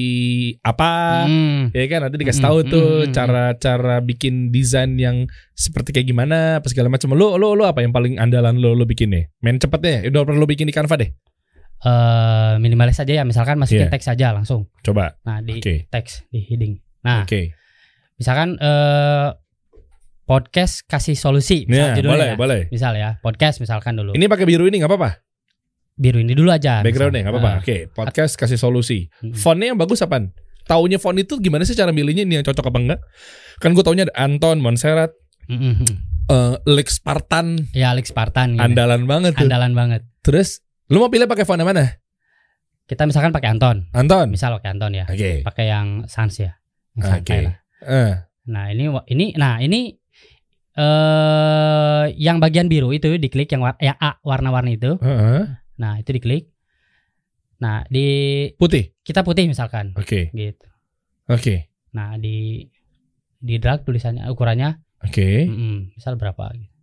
apa, Hmm. ya kan nanti dikasih tahu mm, tuh mm, mm. cara-cara bikin desain yang seperti kayak gimana, apa segala macam. Lo lo lo apa yang paling andalan lo lo bikin nih? Main cepetnya, udah pernah lo bikin di Canva deh. Eh, minimalis aja ya misalkan masukin Iya. teks aja langsung. Coba. Nah, di Oke. teks di heading. Nah, Oke. misalkan eh podcast kasih solusi misal judulnya boleh, ya. boleh. Misal ya, podcast misalkan dulu. Ini pakai biru ini nggak apa-apa. Biru ini dulu aja. Backgroundnya nggak apa-apa. Ah. Oke, podcast kasih solusi. Mm. Fontnya yang bagus apaan? Taunya font itu gimana sih cara milihnya ini yang cocok apa enggak? Kan gue taunya ada Anton, Montserrat, Mm, eh, Lex Spartan, Ya Alex Spartan gitu. andalan banget tuh. Andalan banget. Terus lu mau pilih pakai font yang mana? Kita misalkan pakai Anton. Anton. Misal pakai Anton ya. Oke. Pakai yang Sans ya. Oke. lah. Eh, Nah, ini ini nah ini eh yang bagian biru itu diklik yang war- yang A warna-warni itu. heeh. Nah, itu diklik. Nah, di Putih. kita putih misalkan Oke. gitu. Oke. Nah, di di drag tulisannya ukurannya Oke. mm, misal berapa gitu.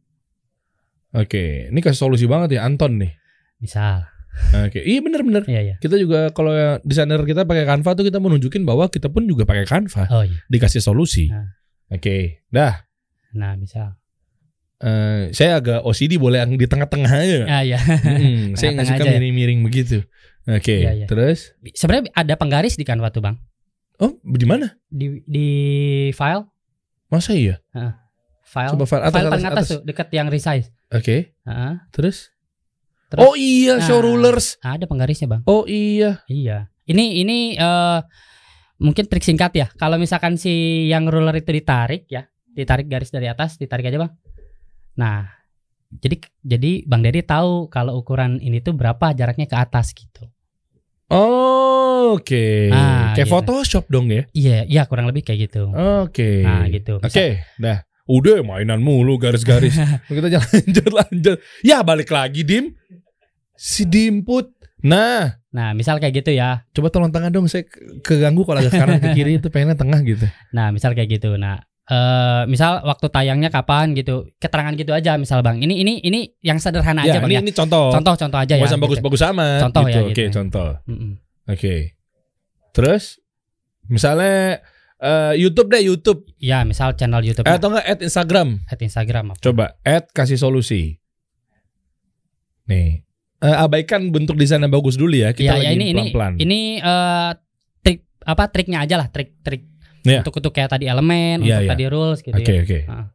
Oke. Ini kasih solusi banget ya Anton nih. Misal. Oke. Iya bener-bener. Iya, iya. Kita juga kalau desainer kita pakai Canva tuh kita mau nunjukin bahwa kita pun juga pakai Canva. Oh iya. Dikasih solusi. Nah. Oke. Dah. Nah, misal. Eh, saya agak OCD boleh yang di tengah-tengah aja. Ah iya. Hmm, saya nggak suka ya. miring-miring begitu. Oke, Iya, iya. terus? Sebenarnya ada penggaris di Canva tuh, Bang. Oh, di mana? Di di file, Masa iya? file. Coba file atas, file atas, paling atas, atas. tuh, dekat yang resize. Oke, Heeh. terus? Terus- Oh iya, show Nah. rulers. Ada penggarisnya, Bang. Oh iya. Iya. Ini ini eh mungkin trik singkat ya. Kalau misalkan si yang ruler itu ditarik ya, ditarik garis dari atas, ditarik aja bang. Nah, jadi jadi bang Dedi tahu kalau ukuran ini tuh berapa jaraknya ke atas gitu. Oh, oke. Ah, Kayak gitu. Photoshop dong ya. Iya, iya kurang lebih kayak gitu. Oke. Nah, gitu. Oke, dah. Udah mainan mulu garis-garis. Kita jalan lanjut lanjut. Ya balik lagi Dim. Si Dimput. Nah, Nah, misal kayak gitu ya. coba tolong tangan dong. Saya ke- keganggu kalau agak kanan ke kiri itu pengennya tengah gitu. Nah, misal kayak gitu. Nah, eh misal waktu tayangnya kapan gitu. Keterangan gitu aja misal Bang. Ini ini ini yang sederhana ya, aja Bang ini ya. ini contoh. Contoh-contoh aja Nggak ya. usah gitu. bagus-bagus amat. Contoh gitu. ya, Oke, gitu. contoh. Mm-mm. Oke. Terus misalnya eh, YouTube deh YouTube Ya, misal channel YouTube atau enggak add Instagram. at Instagram apa. Coba add kasih solusi. Nih. Eh, abaikan bentuk desain yang bagus dulu ya. Kita ya, lagi ya ini ini pelan-pelan. ini eh, trik apa triknya aja lah trik-trik Iya. untuk untuk kayak tadi elemen Iya, untuk iya. tadi rules gitu Oke ya. oke. Ah.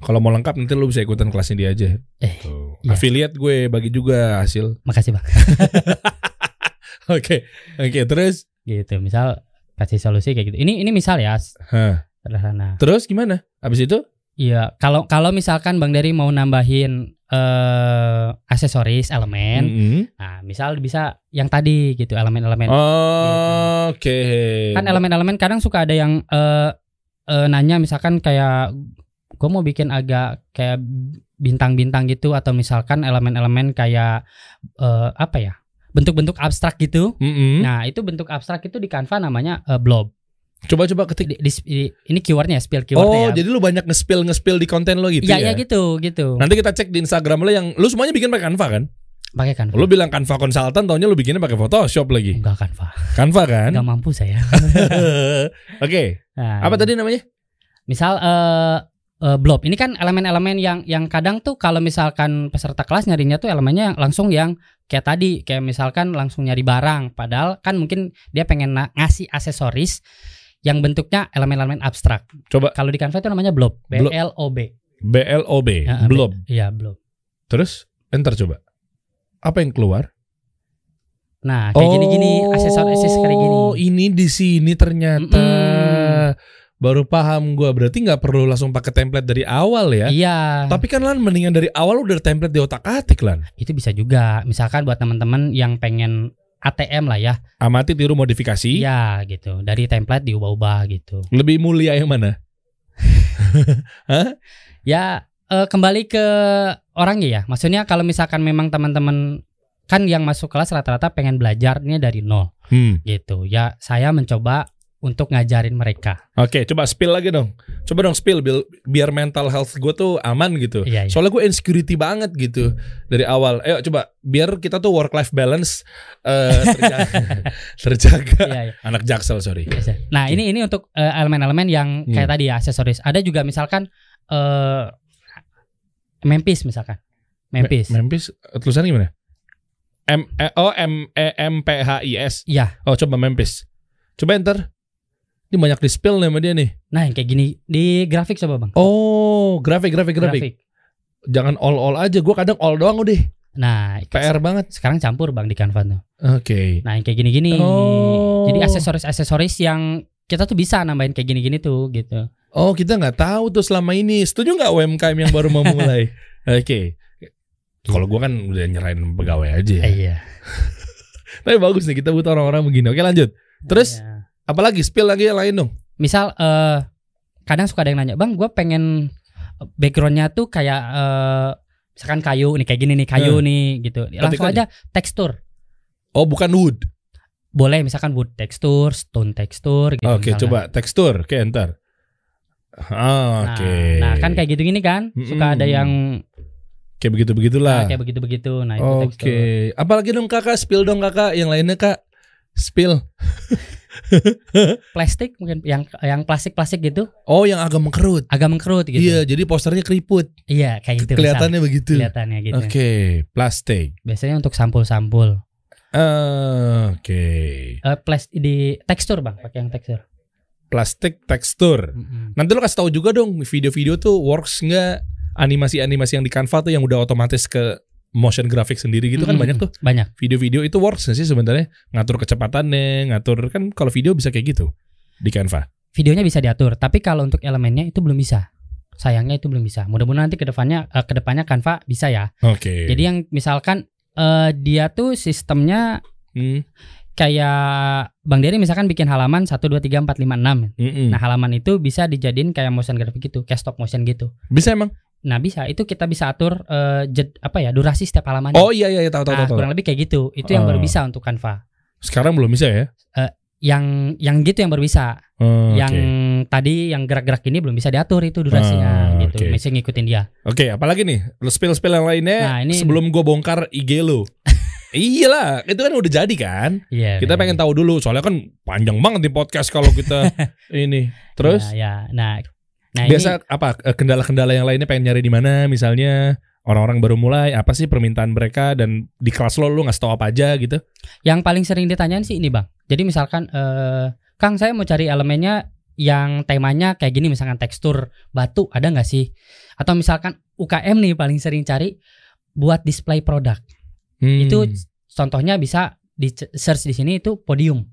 Kalau mau lengkap nanti lu bisa ikutan kelasnya dia aja. Eh, Tuh. iya. Affiliate gue bagi juga hasil. Makasih bang. Oke oke terus. gitu misal kasih solusi kayak gitu. Ini ini misal ya sederhana. Terus gimana? Abis itu? Iya kalau kalau misalkan bang Dari mau nambahin eh aksesoris elemen, Mm-mm. nah misal bisa yang tadi gitu elemen-elemen. Oh, Oke. Kan elemen-elemen kadang suka ada yang eh eh, nanya misalkan kayak gue mau bikin agak kayak bintang-bintang gitu atau misalkan elemen-elemen kayak eh, apa ya bentuk-bentuk abstrak gitu. Mm-mm. Nah itu bentuk abstrak itu di Canva namanya eh, blob. Coba-coba ketik. Di- di- di- ini keywordnya spill Oh, keywordnya ya. jadi lu banyak nge-spill nge-spill di konten lo gitu Iya ya? ya gitu gitu. Nanti kita cek di Instagram lo yang lu semuanya bikin pakai Canva kan? Pakai Canva. Lu bilang Canva konsultan, taunya lu bikinnya pakai Photoshop lagi. Enggak Canva. Canva kan? Enggak mampu saya. Oke. Nah, Apa tadi namanya? Misal eh eh, blob. Ini kan elemen-elemen yang yang kadang tuh kalau misalkan peserta kelas nyarinya tuh elemennya yang langsung yang kayak tadi, kayak misalkan langsung nyari barang. Padahal kan mungkin dia pengen ngasih aksesoris yang bentuknya elemen-elemen abstrak. Coba Kalau di Canva itu namanya blob. B. L O B. B L O B, Ya, blob. Iya, blob. Terus enter coba. Apa yang keluar? Nah, kayak gini-gini aksesoris aksesoris kayak gini. Oh, ini di sini ternyata. baru paham gua. Berarti nggak perlu langsung pakai template dari awal ya. Iya. Tapi kan lan mendingan dari awal udah template di otak atik lan. itu bisa juga. Misalkan buat teman-teman yang pengen ATM lah ya. Amati tiru modifikasi. Iya gitu. Dari template diubah-ubah gitu. Lebih mulia yang mana? Ya eh, kembali ke orangnya ya. Maksudnya kalau misalkan memang teman-teman kan yang masuk kelas rata-rata pengen belajarnya dari nol Hmm. gitu. Ya saya mencoba untuk ngajarin mereka. Oke, coba spill lagi dong. Coba dong spill biar, mental health gue tuh aman gitu. Iya, iya. Soalnya gue insecurity banget gitu dari awal. Ayo coba biar kita tuh work life balance eh, terjaga. terjaga. Iya, iya. Anak jaksel sorry. Biasa. Nah, ini ini untuk eh, elemen-elemen yang kayak Hmm. tadi ya aksesoris. Ada juga misalkan eh Memphis misalkan. Memphis. Me- Memphis tulisannya gimana? M E O M E M P H I S. Iya. Oh coba Memphis. Coba enter. Ini banyak di spill nih sama dia nih. Nah, yang kayak gini di grafik coba, Bang. Oh, grafik grafik grafik. Jangan all all aja. Gue kadang all doang udah. Nah, PR banget. sekarang campur Bang di Canva tuh. Oke. Nah, yang kayak gini-gini. Oh. Jadi aksesoris-aksesoris yang kita tuh bisa nambahin kayak gini-gini tuh gitu. Oh kita nggak tahu tuh selama ini. Setuju nggak UMKM yang baru mau mulai? Oke. Kalau gue kan udah nyerahin pegawai aja. ya. Iya. Tapi bagus nih kita butuh orang-orang begini. Oke lanjut. Terus Iya. Apalagi spill lagi yang lain dong. misal eh kadang suka ada yang nanya, "Bang, gue pengen backgroundnya tuh kayak eh misalkan kayu nih kayak gini nih, kayu Hmm. nih gitu." Langsung aja tekstur. Oh bukan wood. Boleh misalkan wood tekstur, stone tekstur gitu. Oke misalkan. coba tekstur. Oke ntar. Ah, Nah, Oke. nah, kan kayak gitu gini kan, suka ada yang kayak begitu nah, begitulah. kayak begitu-begitu. Nah, itu Oke. Apalagi dong kakak spill dong kakak. Yang lainnya kak spill. Plastik mungkin yang yang plastik-plastik gitu, Oh yang agak mengkerut. agak mengkerut gitu. Iya jadi posternya keriput. Iya, kayak gitu. misal. Kelihatannya begitu. Kelihatannya gitu. Oke plastik. Biasanya untuk sampul-sampul. Ah, Oke. Eh plas di tekstur, Bang, pakai yang tekstur. Plastik tekstur. Mm-mm. Nanti lo kasih tahu juga dong video-video tuh works nggak animasi-animasi yang di Canva tuh yang udah otomatis ke motion graphic sendiri gitu kan Mm-mm. banyak tuh Banyak. video-video itu works sih sebenarnya ngatur kecepatannya ngatur kan kalau video bisa kayak gitu di Canva. Videonya bisa diatur, tapi kalau untuk elemennya itu belum bisa. Sayangnya itu belum bisa. Mudah-mudahan nanti ke depannya eh, ke depannya Canva bisa ya. Oke. Jadi yang misalkan eh, dia tuh sistemnya Hmm, kayak Bang Dery misalkan bikin halaman 1 2 3 4 5 6. mm-mm. Nah, halaman itu bisa dijadiin kayak motion graphic gitu, kayak stop motion gitu. bisa emang? Nah, bisa. Itu kita bisa atur eh, jed, apa ya, durasi setiap halaman. Oh iya iya tahu tahu nah, tahu. kurang lebih kayak gitu. Itu yang baru Oh. bisa untuk Canva. Sekarang belum bisa ya? Yang yang gitu yang baru bisa. Oh, yang tadi yang gerak-gerak ini belum bisa diatur itu durasinya Ah, gitu. oke. Mesti ngikutin dia. Oke, apalagi nih? Lo spill-spill yang lainnya Nah, ini- sebelum gue bongkar IG lo. Iyalah, itu kan udah jadi kan? Iya. Kita pengen tahu dulu, soalnya kan panjang banget di podcast kalau kita ini. Terus ya. Nah, nah biasa ini apa eh, kendala-kendala yang lainnya pengen nyari di mana misalnya orang-orang baru mulai apa sih permintaan mereka dan di kelas lo lu ngasih tahu apa aja gitu. yang paling sering ditanyain sih ini, Bang. Jadi misalkan eh Kang saya mau cari elemennya yang temanya kayak gini misalkan tekstur batu ada nggak sih? Atau misalkan UKM nih paling sering cari buat display produk. Hmm. Itu contohnya bisa di search di sini itu podium,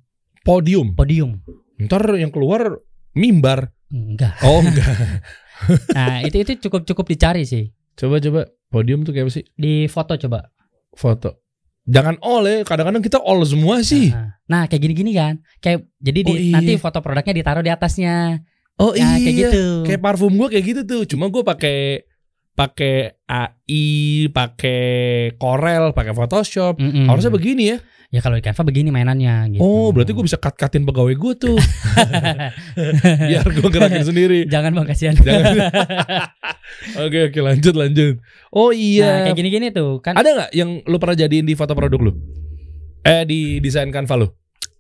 podium. podium. Ntar yang keluar mimbar. Enggak. Oh enggak. Nah, itu itu cukup cukup dicari sih. coba coba podium tuh kayak apa sih? Di foto coba. Foto. Jangan all ya, kadang-kadang kita all semua sih. Nah, nah, kayak gini-gini kan. Kayak jadi di, Oh, iya. nanti foto produknya ditaruh di atasnya. Oh Ya, kayak gitu. Kayak parfum gua kayak gitu tuh. Cuma gua pakai pakai AI, pakai Corel, pakai Photoshop. Mm-mm. Harusnya begini ya. Ya kalau di Canva begini mainannya gitu. Oh, berarti gue bisa cut-cutin pegawai gue tuh. Biar gue gerakin sendiri. Jangan Bang kasihan. Jangan. Oke, oke, lanjut, lanjut. Oh Nah, iya. kayak gini-gini tuh kan Ada nggak yang lu pernah jadiin di foto produk lu? Eh, di desain Canva lu?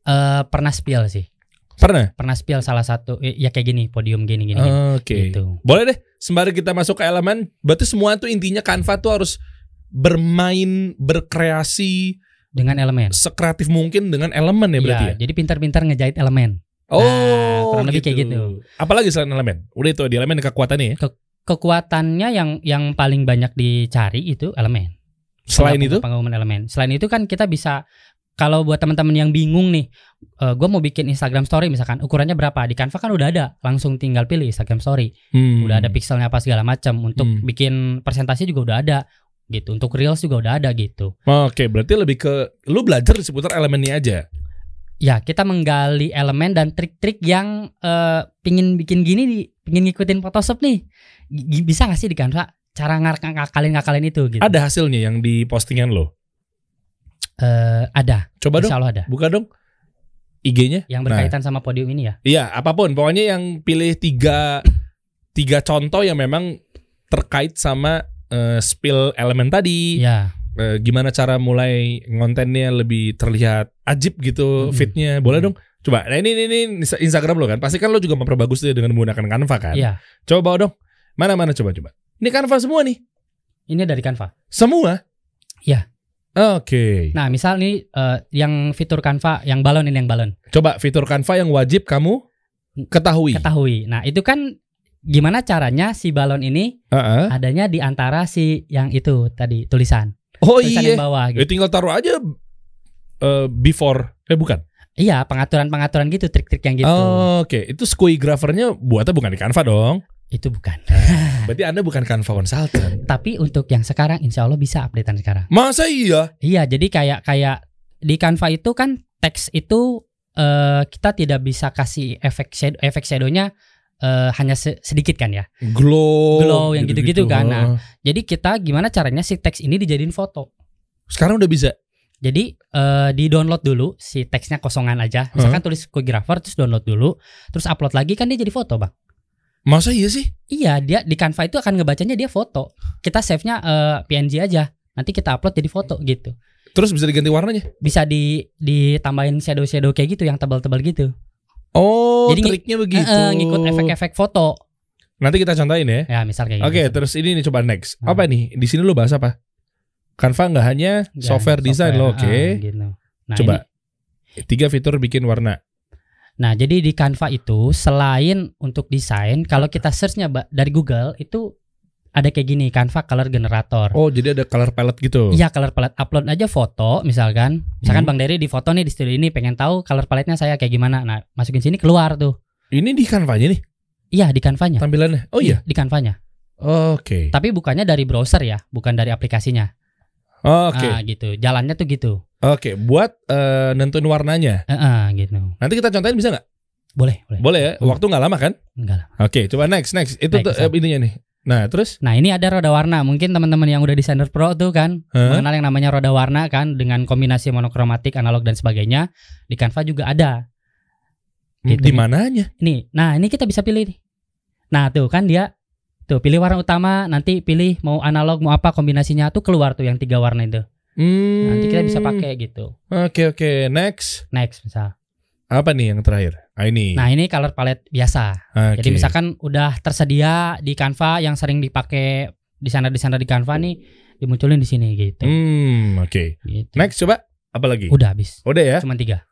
eh, pernah spill sih. Pernah? Pernah spill salah satu eh, ya kayak gini, podium gini gini. Oke. Gitu. Boleh deh, sembari kita masuk ke elemen, berarti semua tuh intinya Canva tuh harus bermain, berkreasi Dengan elemen. sekreatif mungkin dengan elemen ya berarti ya. Ya, jadi pintar-pintar ngejahit elemen. Oh, kurang lebih kayak gitu. Apalagi selain elemen? Udah itu di elemen kekuatannya ya. Kekuatannya yang yang paling banyak dicari itu elemen. Selain itu, Pengumuman elemen. Selain itu kan kita bisa kalau buat teman-teman yang bingung nih, gue mau bikin Instagram Story misalkan ukurannya berapa di Canva kan udah ada, langsung tinggal pilih Instagram Story, Hmm. udah ada pixelnya apa segala macam. Untuk Hmm. bikin presentasi juga udah ada, gitu. Untuk reels juga udah ada gitu. Oke, berarti lebih ke lu belajar seputar elemennya aja. Ya kita menggali elemen dan trik-trik yang eh, pingin bikin gini, di, pingin ngikutin Photoshop nih, G- bisa gak sih di Canva? Cara ngakalin ngakalin itu gitu. Ada hasilnya yang di postingan lo. Eh, ada, Coba dong, insya Allah ada. buka dong IG-nya. Yang berkaitan sama podium ini ya. Iya, apa pun. Pokoknya yang pilih tiga tiga contoh yang memang terkait sama eh, spill elemen tadi. Ya. Eh, gimana cara mulai ngontennya lebih terlihat ajib gitu Mm-mm. fitnya. Boleh dong. Coba. Nah ini, ini ini Insta- Instagram lo kan. Pasti kan lo juga memperbagus dia dengan menggunakan Canva kan. Iya. Coba bawa dong. Mana mana coba coba. Ini Canva semua nih. Ini dari Canva. Semua. Iya. Oke. Nah, misal nih eh, yang fitur Canva yang balon ini yang balon. Coba fitur Canva yang wajib kamu ketahui. Ketahui. Nah, itu kan gimana caranya si balon ini Heeh. adanya di antara si yang itu tadi tulisan. Oh tulisan iya. yang bawah Ya gitu. tinggal taruh aja eh, before. Eh bukan. Iya, pengaturan-pengaturan gitu, trik-trik yang gitu. Oh, Oke, itu Squiggraphers-nya buatnya bukan di Canva dong. Itu bukan. Berarti Anda bukan Canva consultant. Tapi untuk yang sekarang insya Allah bisa updatean sekarang. Masa iya? Iya, jadi kayak kayak di Canva itu kan teks itu eh, kita tidak bisa kasih efek shadow, efek shadownya eh, hanya se- sedikit kan ya. Glow. Glow yang gitu-gitu kan. Nah. Jadi kita gimana caranya si teks ini dijadiin foto. Sekarang udah bisa. Jadi eh, di download dulu si teksnya kosongan aja. Misalkan tulis Quickgrapher terus download dulu, terus upload lagi kan dia jadi foto bang. Masa iya sih? Iya dia di Canva itu akan ngebacanya dia foto. Kita save-nya eh, PNG aja. Nanti kita upload jadi foto gitu. Terus bisa diganti warnanya? Bisa di ditambahin shadow shadow kayak gitu yang tebal-tebal gitu. Oh, Jadi triknya begitu. Eh, eh, ngikut efek-efek foto. Nanti kita contohin ya. Ya misal kayak Oke, gitu. terus ini nih coba next. Hmm. Apa nih? Di sini lo bahas apa? Canva nggak hanya Ya, software design lo, oke. ah, gitu. Nah, coba. ini- Tiga fitur bikin warna. Nah, jadi di Canva itu selain untuk desain, kalau kita searchnya dari Google itu ada kayak gini, Canva Color Generator. Oh, jadi ada color palette gitu. Iya, color palette upload aja foto misalkan. Misalkan Hmm. Bang Dery di foto nih di studio ini pengen tahu color palette-nya saya kayak gimana. Nah, masukin sini keluar tuh. Ini di Canva-nya nih Iya, di Canva-nya. tampilannya. Oh iya. di Canva-nya. Oke. Tapi bukannya dari browser ya, bukan dari aplikasinya. Oke. Ah, gitu. Jalannya tuh gitu. Oke, buat eh, nentuin warnanya. Heeh, gitu. Nanti kita contohin bisa nggak? Boleh, boleh. Boleh ya. Waktu nggak lama kan? Enggak lah. Oke, coba next next. Itu Next, tuh eh, ininya nih. Nah, terus Nah, ini ada roda warna. Mungkin teman-teman yang udah desainer pro tuh kan Hah? mengenal yang namanya roda warna kan dengan kombinasi monokromatik, analog dan sebagainya. Di Canva juga ada. Gitu. di mananya? Nih, nah ini kita bisa pilih nih. Nah, tuh kan dia tuh pilih warna utama, nanti pilih mau analog mau apa kombinasinya tuh keluar tuh yang tiga warna itu. Hmm. Nanti kita bisa pakai gitu. Oke, oke. Next. Next misal. Apa nih yang terakhir? Ah, ini. Nah, ini color palette biasa. Oke. Jadi misalkan udah tersedia di Canva yang sering dipakai desainer-desainer di Canva nih dimunculin di sini gitu. Hmm, oke. Gitu. Next coba apa lagi? Udah habis. Udah ya? Cuma tiga.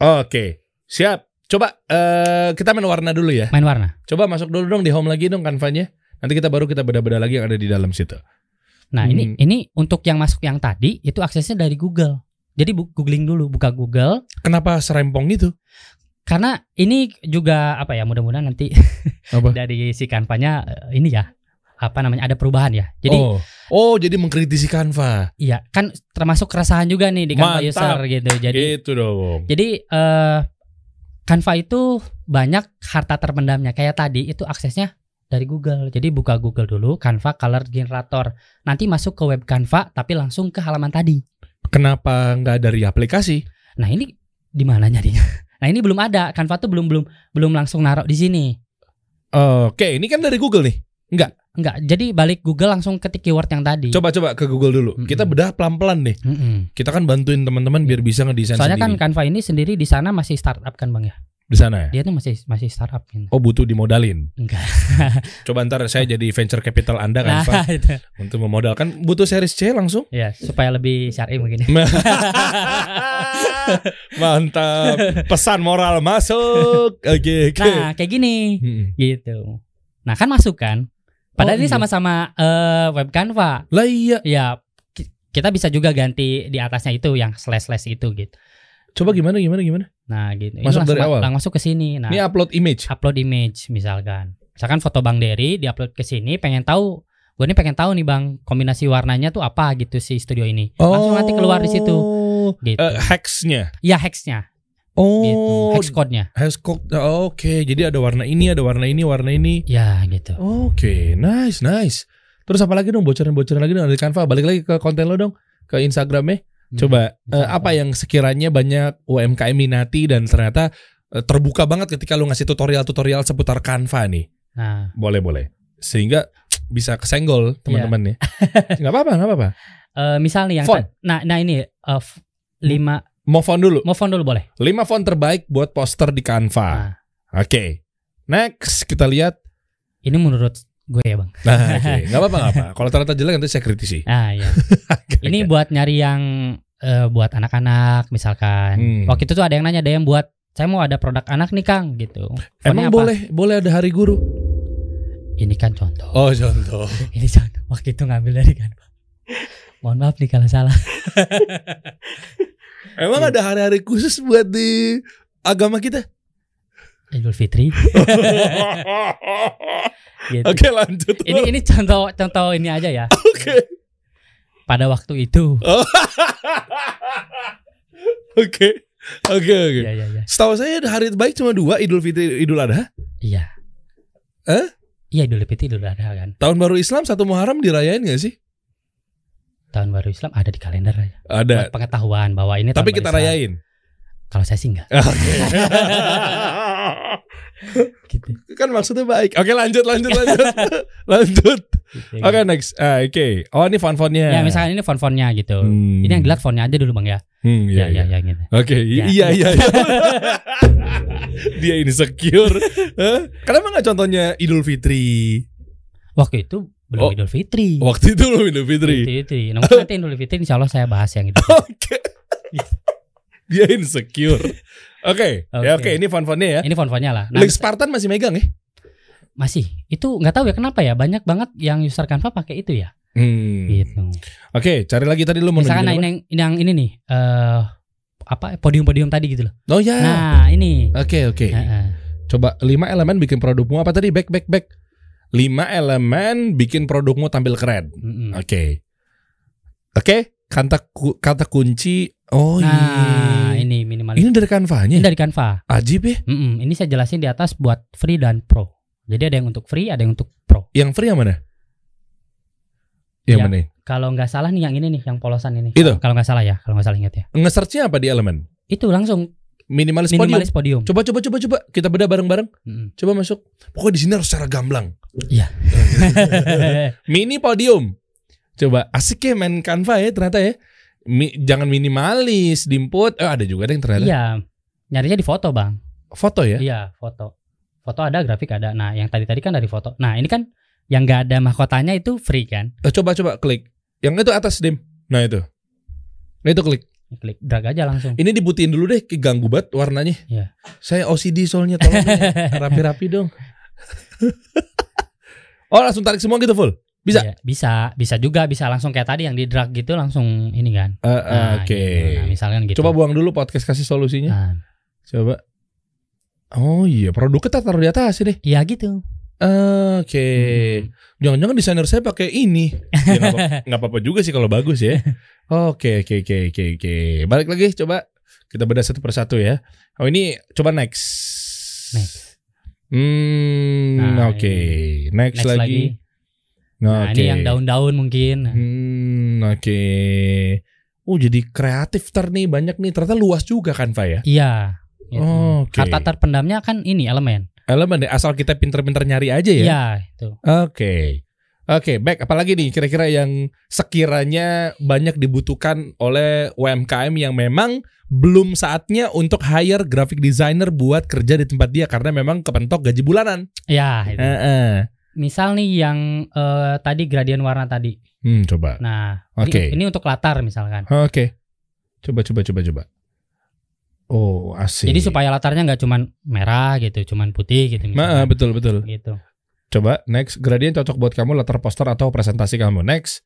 Oke. Siap. Coba eh kita main warna dulu ya. Main warna. Coba masuk dulu dong di home lagi dong Canva-nya. Nanti kita baru kita beda-beda lagi yang ada di dalam situ. Nah, ini Hmm. ini untuk yang masuk yang tadi itu aksesnya dari Google. Jadi bu- googling dulu, buka Google Kenapa serempong gitu? karena ini juga apa ya mudah-mudahan nanti Apa? dari si Canva-nya eh, ini ya apa namanya ada perubahan ya. Jadi oh. oh, jadi mengkritisi Canva. iya kan termasuk keresahan juga nih di Canva Mantap. user gitu. Jadi gitu dong. jadi eh Canva itu banyak harta terpendamnya. Kayak tadi itu aksesnya dari Google. Jadi buka Google dulu Canva Color Generator. Nanti masuk ke web Canva tapi langsung ke halaman tadi. Kenapa nggak dari aplikasi? Nah, ini di mana nyarinya? Nah, ini belum ada. Canva tuh belum belum belum langsung naruh di sini. Oke, ini kan dari Google nih. Enggak, jadi balik Google langsung ketik keyword yang tadi. Coba-coba ke Google dulu. Mm-mm. Kita bedah pelan-pelan nih. Mm-mm. Kita kan bantuin teman-teman biar bisa ngedesain Soalnya kan sendiri. Canva ini sendiri di sana masih startup kan Bang ya. Di sana ya. Dia tuh masih masih startup gitu. Oh, butuh dimodalin. Enggak. Coba ntar saya jadi venture capital Anda Nah, Canva itu. untuk memodalkan butuh series C langsung. Ya, supaya lebih syar'i mungkin. Mantap. Pesan moral masuk. Oke, oke. Nah, kayak gini. Mm-mm. Gitu. Nah, kan masuk kan? Padahal Oh, ini iya. sama-sama eh, web Canva. Lah iya. Ya, ki- kita bisa juga ganti di atasnya itu yang slash slash itu gitu. Coba gimana gimana gimana? Nah gitu. Masuk langsung dari awal? Lang masuk ke sini. Nah Ini upload image. upload image misalkan. Misalkan foto Bang Dery diupload ke sini pengen tahu gue ini pengen tahu nih Bang kombinasi warnanya tuh apa gitu si studio ini. Langsung nanti keluar di situ gitu. Eh, hexnya. ya hexnya Oh, gitu. Hex code-nya. hex code. Oh, Oke, jadi ada warna ini, ada warna ini, warna ini. Ya gitu. Oke, nice, nice. Terus apa lagi dong bocoran-bocoran lagi dong dari Canva? Balik lagi ke konten lo dong, ke Instagramnya. Coba Hmm, eh, apa yang sekiranya banyak UMKM minati dan ternyata eh, terbuka banget ketika lu ngasih tutorial-tutorial seputar Canva nih. Nah, Boleh, boleh. Sehingga bisa kesenggol teman-teman ya. Nggak apa-apa, nggak apa-apa. eh, misal nih yang Font. nah nah ini eh, f- lima Mau font dulu. mau font dulu boleh. 5 font terbaik buat poster di Canva. Nah, Oke. Next kita lihat. ini menurut gue ya bang. Nah, oke. Nggak apa-apa, nggak apa. Kalau ternyata jelek nanti saya kritisi. Ah ya. ini buat nyari yang eh, buat anak-anak misalkan. Hmm. Waktu itu tuh ada yang nanya ada yang buat saya mau ada produk anak nih Kang gitu. Emang apa? boleh, boleh ada hari guru. Ini kan contoh. Oh, contoh. Ini contoh. Waktu itu ngambil dari kan. Mohon maaf nih kalau salah. Emang ada hari-hari khusus buat di agama kita? Idul Fitri. Gitu. Oke, lanjut. Ini ini contoh contoh ini aja ya. Oke. Pada waktu itu. Oh. Oke. Oke, oke. Iya iya iya. Setahu saya hari terbaik cuma dua, Idul Fitri, Idul Adha. Iya. Eh? Iya Idul Fitri Idul Adha kan. Tahun baru Islam satu Muharram dirayain gak sih? Tahun baru Islam ada di kalender aja. Ada. Buat pengetahuan bahwa ini Tapi kita Islam. rayain. Kalau saya sih enggak. Oke. Gitu. kan maksudnya baik. Oke, lanjut lanjut lanjut. lanjut. Gitu. Oke, next. Ah, Oke. Oh, ini font-fontnya. Ya misalkan ini font-fontnya gitu. Hmm. Ini yang dilihat fontnya aja dulu bang ya. Hmm, Iya iya, iya iya. ya, gitu. Oke, i- Ya. iya iya. iya. Dia insecure. Hah? Kenapa nggak contohnya Idul Fitri? Waktu itu belum Oh. Idul Fitri. Waktu itu belum Idul Fitri. Idul Fitri. Nah, mungkin nanti Idul Fitri insya Allah saya bahas yang itu. Oke. Dia insecure. Oke, ya Oke. oke ini font-fontnya ya. Ini font-fontnya lah. Nah, Link Spartan masih megang ya? masih. Itu nggak tahu ya kenapa ya banyak banget yang user Canva pakai itu ya. Hmm. Gitu. Oke, cari lagi tadi lu mau Misalkan nah, ini yang, yang ini nih eh apa podium-podium tadi gitu loh. Oh ya. Nah, ini. Oke, oke. Heeh. Coba lima elemen bikin produkmu apa tadi? Back, back, back. Lima elemen bikin produkmu tampil keren. Oke. Oke, kata ku- kata kunci. Oh Nah, iya. Ini dari Canva-nya. Ini dari Canva. Ajib ya. Mm-mm. Ini saya jelasin di atas buat free dan pro. Jadi ada yang untuk free, ada yang untuk pro. Yang free yang mana? Yang Ya. mana? Kalau nggak salah nih yang ini nih, yang polosan ini. Itu? Kalau nggak salah ya, kalau nggak salah ingat ya. Nge-searchnya apa di elemen? Itu langsung Minimalis, podium. minimalis podium. Coba coba coba coba kita bedah bareng-bareng. Mm-mm. Coba masuk. Pokoknya di sini harus secara gamblang. Iya. Mini podium. Coba asik ya main Canva ya ternyata ya. Mi- jangan minimalis, dimput. Eh ada juga ada yang ternyata. Iya. Nyarinya di foto, Bang. Foto ya. Iya, foto. Foto ada, grafik ada. Nah, yang tadi-tadi kan dari foto. Nah, ini kan yang nggak ada mahkotanya itu free kan? Eh, coba coba klik. Yang itu atas dim. Nah itu. Nah itu klik. Klik drag aja langsung. Ini dibutiin dulu deh, ganggu banget warnanya. Iya. Saya OCD soalnya tolong ya. rapi-rapi dong. oh langsung tarik semua gitu full. Bisa? Iya, bisa, bisa juga, bisa langsung kayak tadi yang di drag gitu langsung ini kan. Eh, eh, Nah, Oke. gitu. Nah, misalkan gitu. Coba buang dulu podcast kasih solusinya. Nah, Coba. Oh iya, produk kita taruh di atas ini. iya gitu. Oke. Hmm. Jangan-jangan desainer saya pakai ini. Ya, apa-apa juga sih kalau bagus ya. Oke, oke, oke, oke, oke. Balik lagi coba kita bedah satu persatu ya. Oh ini coba next. Next. Hmm, Nah, oke. Next, Next lagi. lagi. Nah, Oke. ini yang daun-daun mungkin. Hmm, oke. Oh, jadi kreatif ter nih banyak nih. Ternyata luas juga kan, Pak ya? Iya. gitu. Oh, Oke. Kata terpendamnya kan ini elemen. Elemen deh, asal kita pinter-pinter nyari aja ya. Iya, itu. Oke. Oke, baik. Apalagi nih kira-kira yang sekiranya banyak dibutuhkan oleh UMKM yang memang belum saatnya untuk hire graphic designer buat kerja di tempat dia karena memang kepentok gaji bulanan. Ya, itu. Heeh. Misal nih yang eh, tadi gradien warna tadi. Hmm, coba. Nah, Oke. ini, ini untuk latar misalkan. Oke. Coba coba coba coba. Oh, asik. Jadi supaya latarnya nggak cuman merah gitu, cuman putih gitu Ma, misalkan. betul betul. Gitu. Coba next gradient cocok buat kamu latar poster atau presentasi kamu. Next.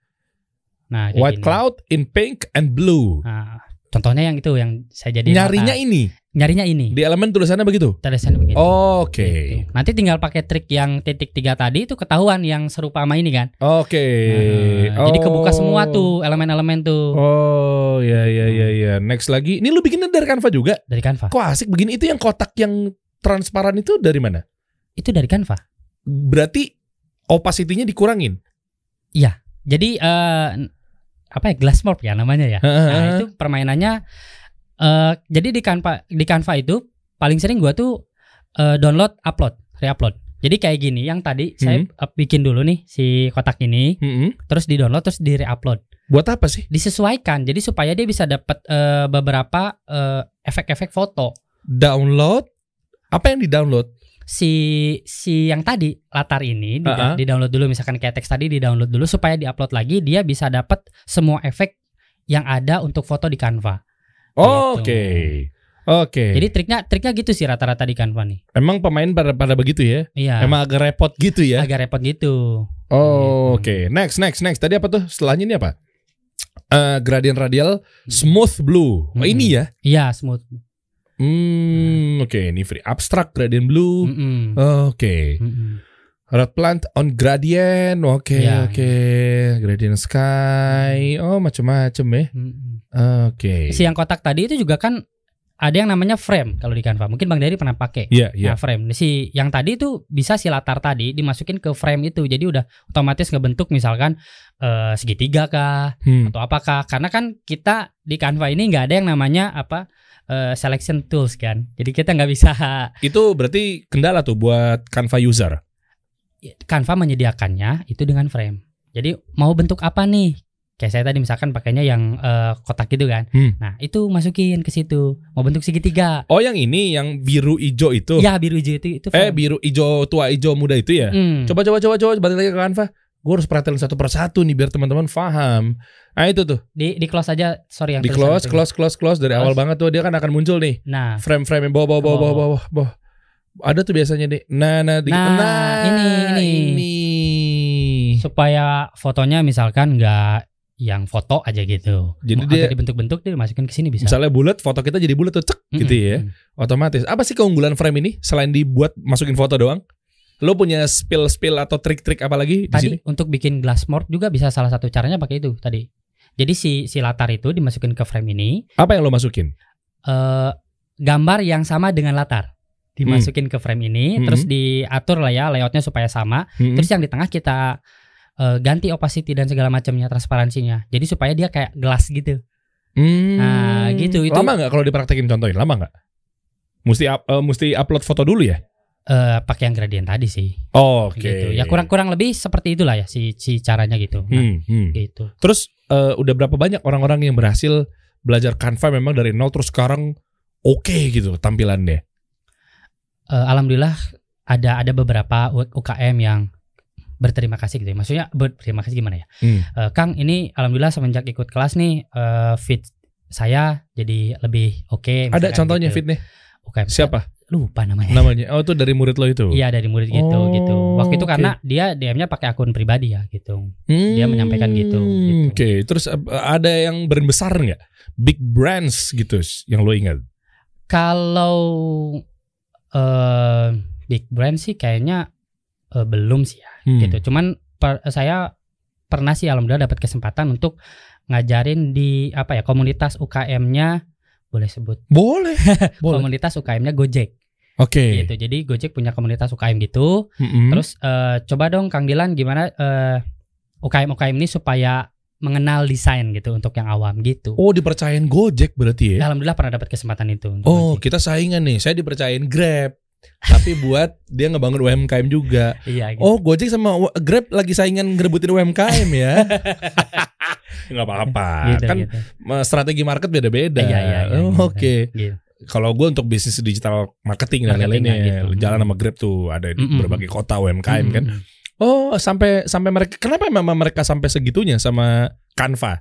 Nah, White gini. cloud in pink and blue. Nah, contohnya yang itu yang saya jadi Nyarinya ini nyarinya ini. di elemen tulisannya begitu. Tulisannya begini. Oke. Gitu. Nanti tinggal pakai trik yang titik tiga tadi itu ketahuan yang serupa sama ini kan. Oke. Nah, Jadi kebuka Oh. semua tuh elemen-elemen tuh Oh, ya ya ya ya. Next lagi. Ini lu bikinnya dari Canva juga? dari Canva. Kok asik begini? Itu yang kotak yang transparan itu dari mana? Itu dari Canva. Berarti opacity-nya dikurangin. Jadi eh apa ya glass morph ya namanya ya. Nah, itu permainannya eh jadi di Canva di Canva itu paling sering gua tuh eh, download, upload, re-upload. Jadi kayak gini, yang tadi saya Hmm. eh, bikin dulu nih si kotak ini, Mm-mm. terus di-download terus di-re-upload. Buat apa sih? Disesuaikan. Jadi supaya dia bisa dapat eh, beberapa efek-efek foto. Download? Apa yang di-download? Si si yang tadi latar ini di, Uh-uh. download dulu misalkan kayak teks tadi di-download dulu supaya di-upload lagi dia bisa dapat semua efek yang ada untuk foto di Canva. Oke. Oke. Jadi triknya triknya gitu sih rata-rata di Canva nih. Emang pemain pada pada begitu ya? Iya. Emang agak repot gitu ya? agak repot gitu. Oh, Gitu. Oke, next, next, next. Tadi apa tuh? Setelahnya ini apa? Eh gradient radial smooth blue. Oh, Hmm. ini ya? Iya, smooth. Hmm, oke. Ini free abstract gradient blue. Mm-mm. Oke. Mm-mm. Red plant on gradient. Oke, Iya. oke. Gradient sky. Oh, macam-macam ya. Mm-mm. Oke. Si yang kotak tadi itu juga kan ada yang namanya frame kalau di Canva. Mungkin Bang Dery pernah pakai. Iya, iya. Nah, frame. Si yang tadi itu bisa si latar tadi dimasukin ke frame itu. Jadi udah otomatis ngebentuk misalkan eh, segitiga kah Hmm. atau apakah. Karena kan kita di Canva ini nggak ada yang namanya apa eh, selection tools kan. Jadi kita nggak bisa Itu berarti kendala tuh buat Canva user. Canva menyediakannya itu dengan frame. Jadi mau bentuk apa nih? Kayak saya tadi misalkan pakainya yang eh, kotak gitu kan. Hmm. Nah, itu masukin ke situ. Mau bentuk segitiga. Oh, yang ini yang biru ijo itu. Ya, biru hijau itu itu Eh, biru ijo tua ijo muda itu ya? Hmm. Coba coba coba coba balik lagi ke Canva. Gue harus perhatiin satu persatu nih biar teman-teman paham. Nah itu tuh Di di close aja, sorry yang di close close close close dari Close. awal banget tuh dia kan akan muncul nih Nah, frame-frame yang bawah bawah bawah bawah bawah bawah. Ada tuh biasanya nih. Nah nah di, Nah, ini, ini. ini. supaya fotonya misalkan nggak yang foto aja gitu. Jadi Mau dia- dibentuk-bentuk dia masukin ke sini bisa. Misalnya bulat, foto kita jadi bulat tuh cek Mm-mm. gitu ya. Mm. Otomatis. Apa sih keunggulan frame ini selain dibuat masukin foto doang? Lo punya spill-spill atau trik-trik apa lagi di sini? Tadi untuk bikin glass morph juga bisa salah satu caranya pakai itu tadi. Jadi si si latar itu dimasukin ke frame ini Apa yang lo masukin? eh gambar yang sama dengan latar dimasukin ke frame ini Hmm. terus diatur lah ya layoutnya supaya sama Hmm. terus yang di tengah kita eh, ganti opacity dan segala macamnya transparansinya jadi supaya dia kayak gelas gitu Hmm. Nah, gitu, itu- Lama nggak kalau dipraktekin contohin? Lama nggak? Mesti up- eh, mesti upload foto dulu ya? Eh, pakai yang gradient tadi sih Oke. gitu ya kurang kurang lebih seperti itulah ya si si caranya gitu nah, Hmm, hmm. gitu Terus eh, udah berapa banyak orang-orang yang berhasil belajar Canva memang dari nol terus sekarang oke gitu tampilannya? Eh, alhamdulillah ada ada beberapa UKM yang berterima kasih gitu ya maksudnya berterima kasih gimana ya Hmm. Eh, Kang ini alhamdulillah semenjak ikut kelas nih eh, fit saya jadi lebih oke Ada misalkan contohnya gitu. fitnya? UKM Siapa lupa namanya namanya? Oh itu dari murid lo itu? Iya dari murid gitu Oh, gitu. Waktu itu karena dia DM-nya pakai akun pribadi ya gitu. Hmm, Dia menyampaikan gitu, gitu. Oke, terus eh, ada yang brand besar nggak? Big brands gitu yang lo ingat? Kalau eh big brand sih kayaknya eh, belum sih ya Hmm. gitu. Cuman per- saya pernah sih alhamdulillah dapat kesempatan untuk ngajarin di apa ya komunitas UKM-nya boleh sebut Boleh, boleh. komunitas UKM-nya Gojek Oke. gitu. Jadi Gojek punya komunitas UKM gitu. Mm-mm. Terus eh, coba dong Kang Dilan gimana eh, UKM UKM ini supaya mengenal desain gitu untuk yang awam gitu. Oh dipercayain Gojek berarti ya? Alhamdulillah pernah dapat kesempatan itu. Oh ngaji. kita saingan nih. Saya dipercayain Grab, tapi buat dia ngebangun UMKM juga. iya. Gitu. Oh Gojek sama Grab lagi saingan ngerebutin UMKM ya? Nggak apa-apa. gitu, kan gitu. strategi market beda-beda. Iya, iya, iya, Oh, gitu. Oke. Gitu. Kalau gue untuk bisnis digital marketing dan Marketing, lain-lainnya, gitu. jalan sama Grab tuh ada di Mm-mm. berbagai kota UMKM kan. Mm-mm. Oh sampai sampai mereka kenapa memang mereka sampai segitunya sama Canva?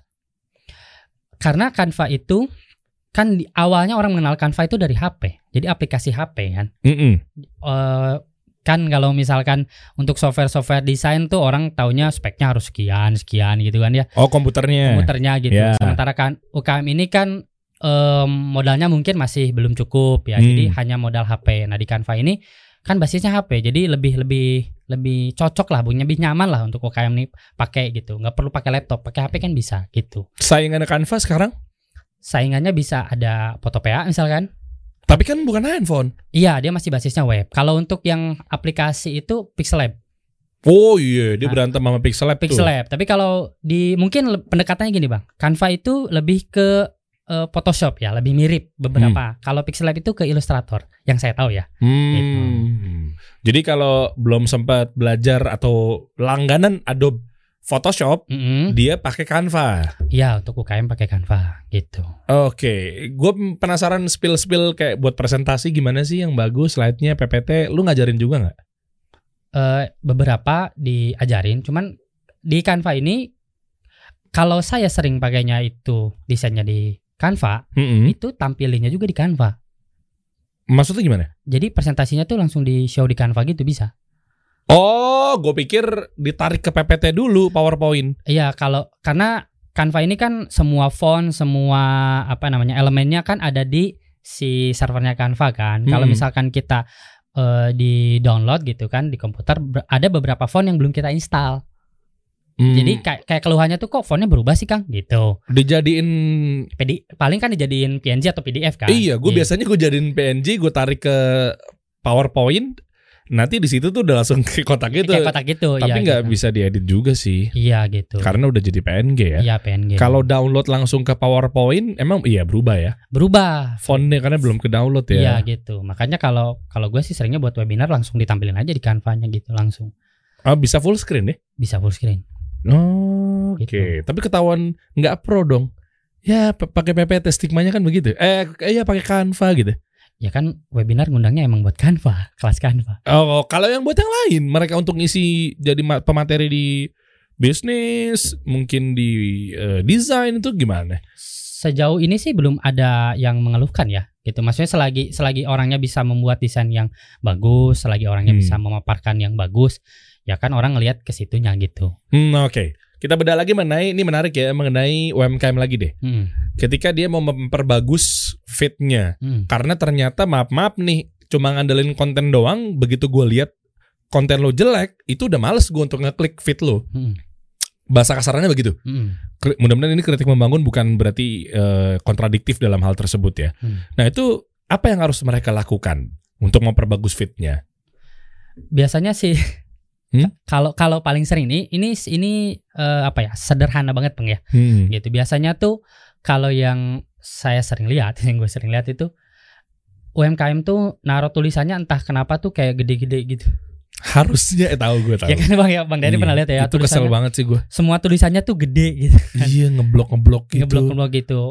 Karena Canva itu kan di awalnya orang mengenal Canva itu dari HP. Jadi aplikasi HP kan. Mm-mm. Eh, kan kalau misalkan untuk software-software desain tuh orang taunya speknya harus sekian sekian gitu kan ya Oh komputernya. komputernya gitu. Ya. Sementara kan UKM ini kan em, modalnya mungkin masih belum cukup ya. Hmm. Jadi hanya modal HP. Nah di Canva ini kan basisnya HP. Jadi lebih lebih lebih cocok lah, punya lebih nyaman lah untuk UKM nih pakai gitu. nggak perlu pakai laptop, pakai HP kan bisa gitu. Saingan Canva sekarang. Saingannya bisa ada Photopea misalkan. Tapi kan bukan handphone. Iya, dia masih basisnya web. Kalau untuk yang aplikasi itu Pixel Lab. Oh iya, dia Ah. berantem sama Pixel Lab Pixel tuh. Lab. Tapi kalau di mungkin pendekatannya gini bang, Canva itu lebih ke eh, Photoshop ya, lebih mirip beberapa. Kalau Pixel Lab itu ke Illustrator, yang saya tahu ya. Hmm. Jadi kalau belum sempat belajar atau langganan Adobe Photoshop, Mm-mm. dia pakai Canva. Iya untuk UKM pakai Canva gitu. Oke, gue penasaran spill-spill kayak buat presentasi gimana sih yang bagus, slide-nya, PPT, lu ngajarin juga nggak? Eh, beberapa diajarin, cuman di Canva ini kalau saya sering pakainya itu desainnya di Canva, Mm-mm. itu tampilinnya juga di Canva. Maksudnya gimana? Jadi presentasinya tuh langsung di show di Canva gitu bisa. Oh, gue pikir ditarik ke PPT dulu PowerPoint. Iya, kalau karena Canva ini kan semua font, semua apa namanya elemennya kan ada di si servernya Canva kan. Kalau Hmm. misalkan kita eh, di download gitu kan di komputer ada beberapa font yang belum kita install. Hmm, Jadi kayak kayak keluhannya tuh kok fontnya berubah sih Kang gitu. dijadiin PD, paling kan dijadiin PNG atau PDF kan. Iya, gue biasanya gue jadiin PNG, gue tarik ke PowerPoint. Nanti di situ tuh udah langsung ke kotak gitu. kayak kotak gitu. Tapi iya, nggak gitu. bisa diedit juga sih, Iya gitu. karena udah jadi PNG ya. Iya PNG. Kalau download langsung ke PowerPoint, emang iya berubah ya. berubah. Fontnya karena belum ke download Iya ya. gitu. Makanya kalau kalau gue sih seringnya buat webinar langsung ditampilin aja di Canva-nya gitu langsung. Ah, bisa full screen deh. Bisa full screen. Oh, Oke, Gitu. tapi ketahuan nggak pro dong. Ya pakai PPT stigmanya kan begitu. Eh, iya pakai Canva gitu. Ya kan webinar ngundangnya emang buat Canva, kelas Canva. Oh, kalau yang buat yang lain, mereka untuk ngisi jadi ma- pemateri di bisnis, mungkin di eh, desain itu gimana? Sejauh ini sih belum ada yang mengeluhkan ya. Gitu. Maksudnya selagi selagi orangnya bisa membuat desain yang bagus, selagi orangnya Hmm. bisa memaparkan yang bagus, ya kan orang ngelihat ke situnya gitu. Hmm, oke. Kita beda lagi mengenai ini menarik ya mengenai UMKM lagi deh. Hmm. Ketika dia mau memperbagus fitnya, Hmm. karena ternyata maaf maaf nih cuma ngandelin konten doang. Begitu gue lihat konten lo jelek, itu udah males gue untuk ngeklik fit lo. Hmm. Bahasa kasarnya begitu. Hmm. Mudah-mudahan ini kritik membangun bukan berarti eh, kontradiktif dalam hal tersebut ya. Hmm. Nah itu apa yang harus mereka lakukan untuk memperbagus fitnya? Biasanya sih Hmm? kalau kalau paling sering nih ini ini eh, apa ya sederhana banget bang ya Hmm. gitu biasanya tuh kalau yang saya sering lihat yang gue sering lihat itu UMKM tuh naruh tulisannya entah kenapa tuh kayak gede-gede gitu Harusnya eh, tahu gue tahu. ya kan bang ya bang Dari Iya, pernah lihat ya Itu kesel banget sih gue. semua tulisannya tuh gede gitu Iya ngeblok ngeblok gitu. ngeblok ngeblok gitu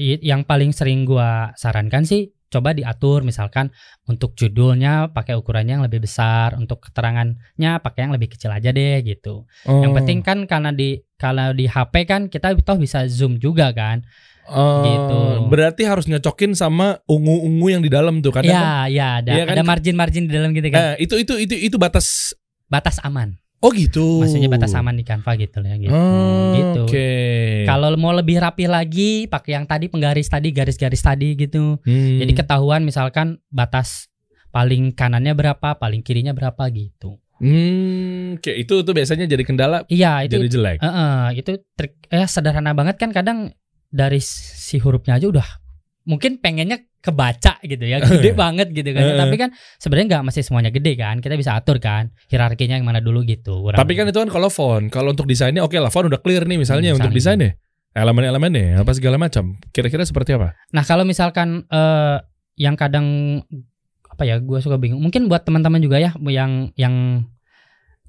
yang paling sering gua sarankan sih coba diatur misalkan untuk judulnya pakai ukurannya yang lebih besar untuk keterangannya pakai yang lebih kecil aja deh gitu Oh. yang penting kan karena di kalau di HP kan kita toh bisa zoom juga kan Oh, gitu. Berarti harus nyocokin sama ungu-ungu yang di dalam tuh kadang. kan- ya ya ada Iya kan? ada margin-margin di dalam gitu kan Eh, itu itu itu itu batas. batas aman Oh gitu. maksudnya batas aman di Canva gitu ya gitu Oh, gitu Oke. kalau mau lebih rapi lagi pakai yang tadi penggaris tadi garis-garis tadi gitu Hmm. Jadi ketahuan misalkan batas paling kanannya berapa, paling kirinya berapa gitu. Hmm, oke itu tuh biasanya jadi kendala Iya itu, jadi jelek. eh, eh, itu trik, eh sederhana banget kan kadang dari si hurufnya aja udah mungkin pengennya kebaca gitu ya, gede banget gitu kan. Eh. Tapi kan sebenarnya nggak masih semuanya gede kan. Kita bisa atur kan hierarkinya yang mana dulu gitu. kurang Tapi kan itu kan kalau font, kalau untuk desainnya oke lah font udah clear nih misalnya Hmm, untuk misalnya. desainnya. Elemen-elemennya apa segala macam. Kira-kira seperti apa? Nah kalau misalkan eh, yang kadang apa ya, gue suka bingung. Mungkin buat teman-teman juga ya yang yang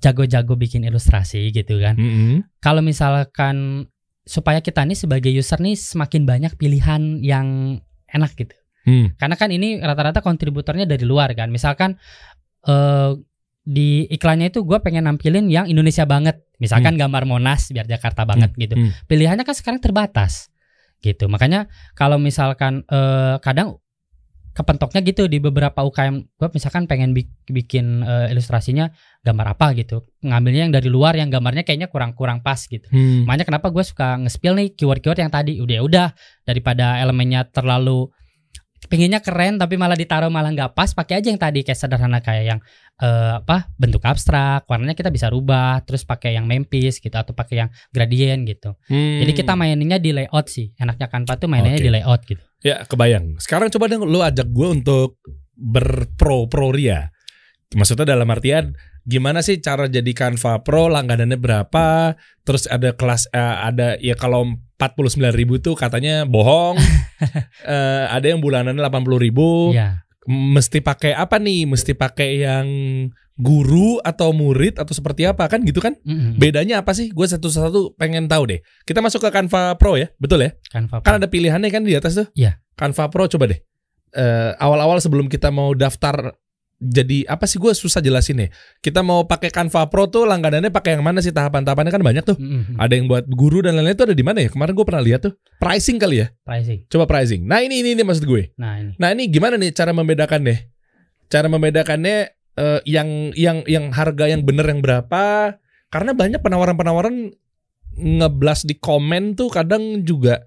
jago-jago bikin ilustrasi gitu kan. Mm-mm. kalau misalkan supaya kita nih sebagai user nih semakin banyak pilihan yang enak gitu. Hmm. Karena kan ini rata-rata kontributornya dari luar kan. Misalkan eh di iklannya itu gue pengen nampilin yang Indonesia banget. Misalkan gambar Monas biar Jakarta banget gitu. hmm. Pilihannya kan sekarang terbatas gitu. Makanya kalau misalkan eh kadang kepentoknya gitu di beberapa UKM gue misalkan pengen bik- bikin eh, ilustrasinya gambar apa gitu ngambilnya yang dari luar yang gambarnya kayaknya kurang-kurang pas gitu Hmm. makanya kenapa gue suka nge-spill nih keyword-keyword yang tadi udah ya udah daripada elemennya terlalu pengennya keren tapi malah ditaruh malah nggak pas pakai aja yang tadi kayak sederhana kayak yang eh, apa bentuk abstrak warnanya kita bisa rubah terus pakai yang piece gitu atau pakai yang gradient gitu Hmm. jadi kita maininnya di layout sih enaknya Canva tuh mainnya Oke. di layout gitu Ya kebayang. Sekarang coba dong lu ajak gue untuk berpro pro ria. Maksudnya dalam artian gimana sih cara jadi Canva Pro langganannya berapa? Terus ada kelas eh, ada ya kalau 49.000 ribu tuh katanya bohong. Eh, ada yang bulanannya 80.000 ribu. ya Mesti pakai apa nih? Mesti pakai yang guru atau murid atau seperti apa kan gitu kan? Mm-mm. Bedanya apa sih? Gue satu-satu pengen tahu deh. Kita masuk ke Canva Pro ya, betul ya? Canva Kan ada pilihannya kan di atas tuh. Iya. Canva Pro coba deh. Eh, awal-awal sebelum kita mau daftar jadi apa sih gue susah jelasin nih. Kita mau pakai Canva Pro tuh langganannya pakai yang mana sih tahapan-tahapannya kan banyak tuh. Mm-mm. Ada yang buat guru dan lain-lain itu ada di mana ya? Kemarin gue pernah lihat tuh. Pricing kali ya. pricing Coba pricing. Nah ini ini, ini maksud gue. nah ini Nah ini gimana nih cara membedakan deh? Cara membedakannya eh, yang yang yang harga yang bener yang berapa? Karena banyak penawaran-penawaran ngeblas di komen tuh kadang juga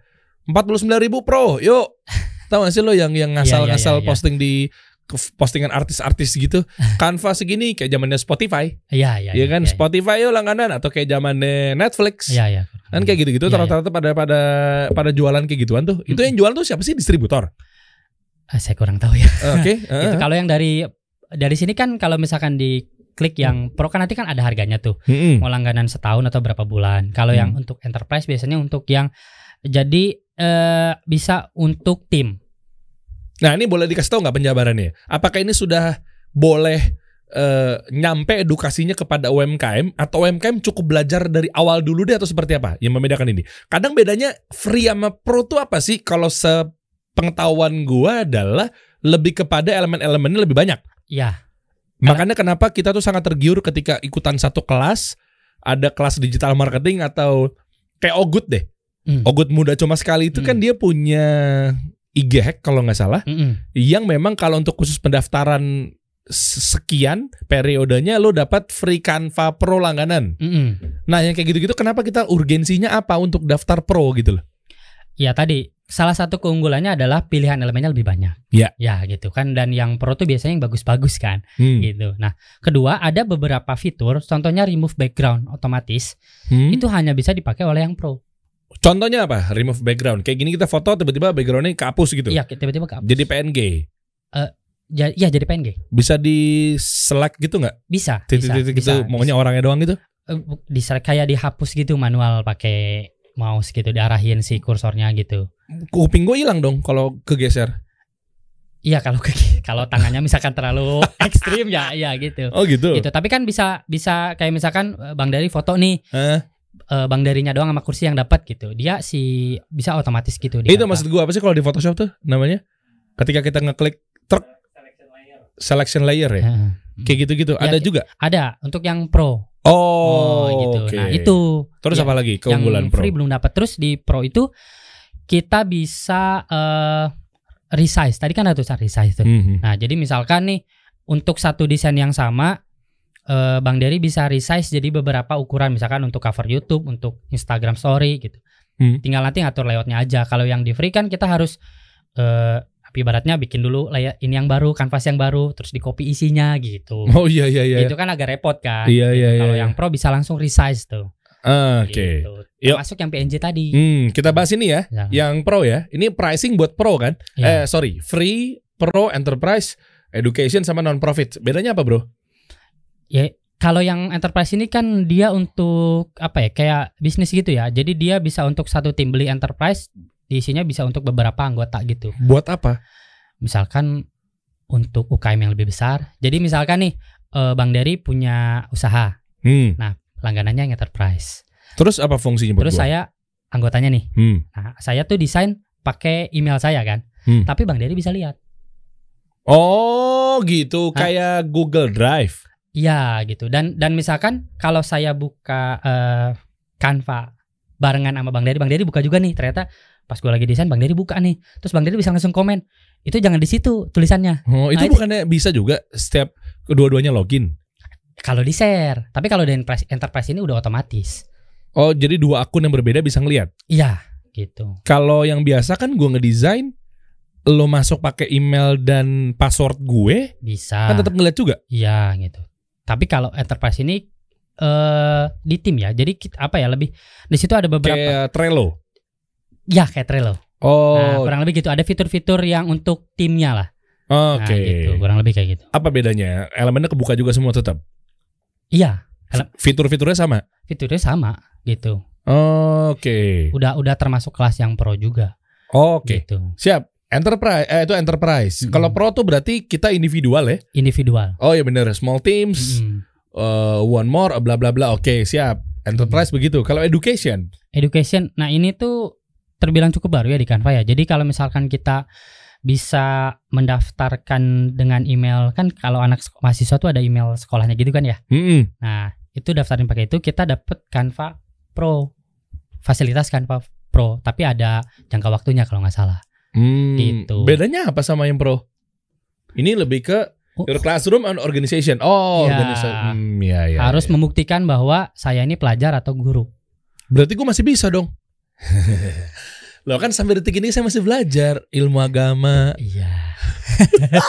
49.000 ribu pro, yuk. Tahu gak sih lo yang yang ngasal-ngasal Iya, iya, iya, iya. posting di postingan artis-artis gitu. Canva segini kayak zamannya Spotify, iya iya ya kan? iya, Spotify yuk langganan atau kayak zamannya Netflix. iya iya Kan kayak gitu-gitu Iya, iya. rata-rata pada pada pada jualan kayak gituan tuh. Itu yang jualan tuh siapa sih distributor? Ah, saya kurang tahu ya Oke, itu heeh. kalau yang dari dari sini kan kalau misalkan di klik yang pro kan nanti kan ada harganya tuh Mm-mm. mau langganan setahun atau berapa bulan kalau Hmm. yang untuk enterprise biasanya untuk yang jadi eh, bisa untuk tim Nah ini boleh dikasih tahu nggak penjabarannya? Apakah ini sudah boleh eh, nyampe edukasinya kepada UMKM atau UMKM cukup belajar dari awal dulu deh atau seperti apa yang membedakan ini? Kadang bedanya free sama pro tuh apa sih? Kalau sepengetahuan gua adalah lebih kepada elemen-elemennya lebih banyak. ya Makanya kenapa kita tuh sangat tergiur ketika ikutan satu kelas, ada kelas digital marketing atau kayak Ogut deh. Hmm. Ogut muda cuma sekali itu kan Hmm. dia punya IG hack kalau nggak salah Mm-mm. yang memang kalau untuk khusus pendaftaran sekian periodenya lo dapat free Canva Pro langganan. Mm-mm. Nah, yang kayak gitu-gitu kenapa kita urgensinya apa untuk daftar Pro gitu loh? ya tadi salah satu keunggulannya adalah pilihan elemennya lebih banyak Ya. ya gitu kan dan yang pro tuh biasanya yang bagus-bagus kan Hmm. gitu nah kedua ada beberapa fitur contohnya remove background otomatis Hmm? itu hanya bisa dipakai oleh yang pro Contohnya apa? Remove background. Kayak gini kita foto tiba-tiba backgroundnya kehapus gitu. iya tiba-tiba ke Jadi PNG. ja, iya jadi PNG Bisa di select gitu nggak? bisa bisa Titik-titik bisa, gitu, maunya orangnya doang gitu? Eh, bu- di kayak dihapus gitu manual pakai mouse gitu diarahin si kursornya gitu. Kuping gue hilang dong kalau kegeser. Iya kalau ke kalau tangannya misalkan terlalu ekstrim ya ya gitu. Oh gitu. Gitu. Tapi kan bisa bisa kayak misalkan eh, Bang Dari foto nih Hah? Eh, Bang Darinya doang sama kursi yang dapat gitu. Dia si bisa otomatis gitu Itu Canva. maksud gue apa sih kalau di Photoshop tuh namanya? Ketika kita ngeklik truk selection layer ya. Heeh. Kayak gitu-gitu. Ya, Ada juga. Ada untuk yang pro. Oh, gitu. oke. Nah, itu Terus Ya, apa lagi keunggulan yang Pro? free belum dapat. Terus di pro itu kita bisa eh resize. Tadi kan ada tulisan resize tuh. Mhm. Nah, jadi misalkan nih untuk satu desain yang sama eh, Bang Dery bisa resize jadi beberapa ukuran misalkan untuk cover YouTube, untuk Instagram story gitu. Hmm. Tinggal nanti ngatur layoutnya aja. Kalau yang di free kan kita harus eh apa ibaratnya bikin dulu layout ini yang baru, kanvas yang baru, terus di copy isinya gitu. Oh iya iya iya. Itu kan agak repot kan. Iya iya iya. Kalau iya. yang pro bisa langsung resize tuh. Ah, Oke. Gitu. Yuk. Masuk yang PNG tadi. Hmm, kita bahas ini ya. Ya. Yang Pro ya. Ini pricing buat Pro kan? Ya. Eh sorry, free, Pro, Enterprise, Education sama non profit. Bedanya apa, Bro? Ya, kalau yang enterprise ini kan dia untuk apa ya kayak bisnis gitu ya. Jadi dia bisa untuk satu tim beli enterprise diisinya bisa untuk beberapa anggota gitu. Buat apa? Misalkan untuk UKM yang lebih besar. Jadi misalkan nih eh, Bang Dery punya usaha, Hmm. langganannya yang enterprise. Terus apa fungsinya buat Terus gua? saya anggotanya nih. Hmm. Nah, saya tuh desain pakai email saya kan. Hmm. Tapi Bang Dery bisa lihat. Oh, gitu. Hah? Kayak Google Drive. Iya gitu. Dan dan misalkan kalau saya buka eh, Canva barengan sama Bang Dery, Bang Dery buka juga nih ternyata Pas gue lagi desain Bang Dery buka nih. Terus Bang Dery bisa langsung komen. Itu jangan di situ tulisannya. Oh, itu Nah, itu- bukannya bisa juga setiap kedua-duanya login? Kalau di share. Tapi kalau di enterprise, enterprise ini udah otomatis. Oh, jadi dua akun yang berbeda bisa ngelihat. Iya, gitu. Kalau yang biasa kan gua ngedesain lo masuk pakai email dan password gue Bisa. kan tetap ngeliat juga. Iya, gitu. Tapi kalau enterprise ini eh di tim ya. Jadi kit- apa ya lebih di situ ada beberapa Kayak Trello. ya kayak Trello. Oh, Nah, kurang lebih gitu. Ada fitur-fitur yang untuk timnya lah. oke. Nah, gitu. Kurang lebih kayak gitu. Apa bedanya? Elemennya kebuka juga semua tetap. Iya, Fitur-fiturnya sama. fiturnya sama gitu. Oke. Udah udah termasuk kelas yang pro juga. Oke. Gitu. Siap. Enterprise eh itu enterprise. Mm-mm. Kalau pro tuh berarti kita individual ya. Individual. Oh iya bener, small teams, Mm-mm. uh, one more, bla bla bla. Oke, siap. Enterprise begitu. Kalau education, Education. Nah, ini tuh terbilang cukup baru ya di Canva ya. Jadi kalau misalkan kita bisa mendaftarkan dengan email kan kalau anak mahasiswa tuh ada email sekolahnya gitu kan ya. Mm-mm. Nah, itu daftarin pakai itu kita dapat Canva Pro. Fasilitas Canva Pro, tapi ada jangka waktunya kalau nggak salah. Hmm, Gitu. Bedanya apa sama yang pro? Ini lebih ke Oh. your classroom and organization. Oh, Ya. organisasi. Hmm, ya, ya, Harus ya. membuktikan bahwa saya ini pelajar atau guru. Berarti gue masih bisa dong. Loh kan sampai detik ini saya masih belajar ilmu agama. Iya.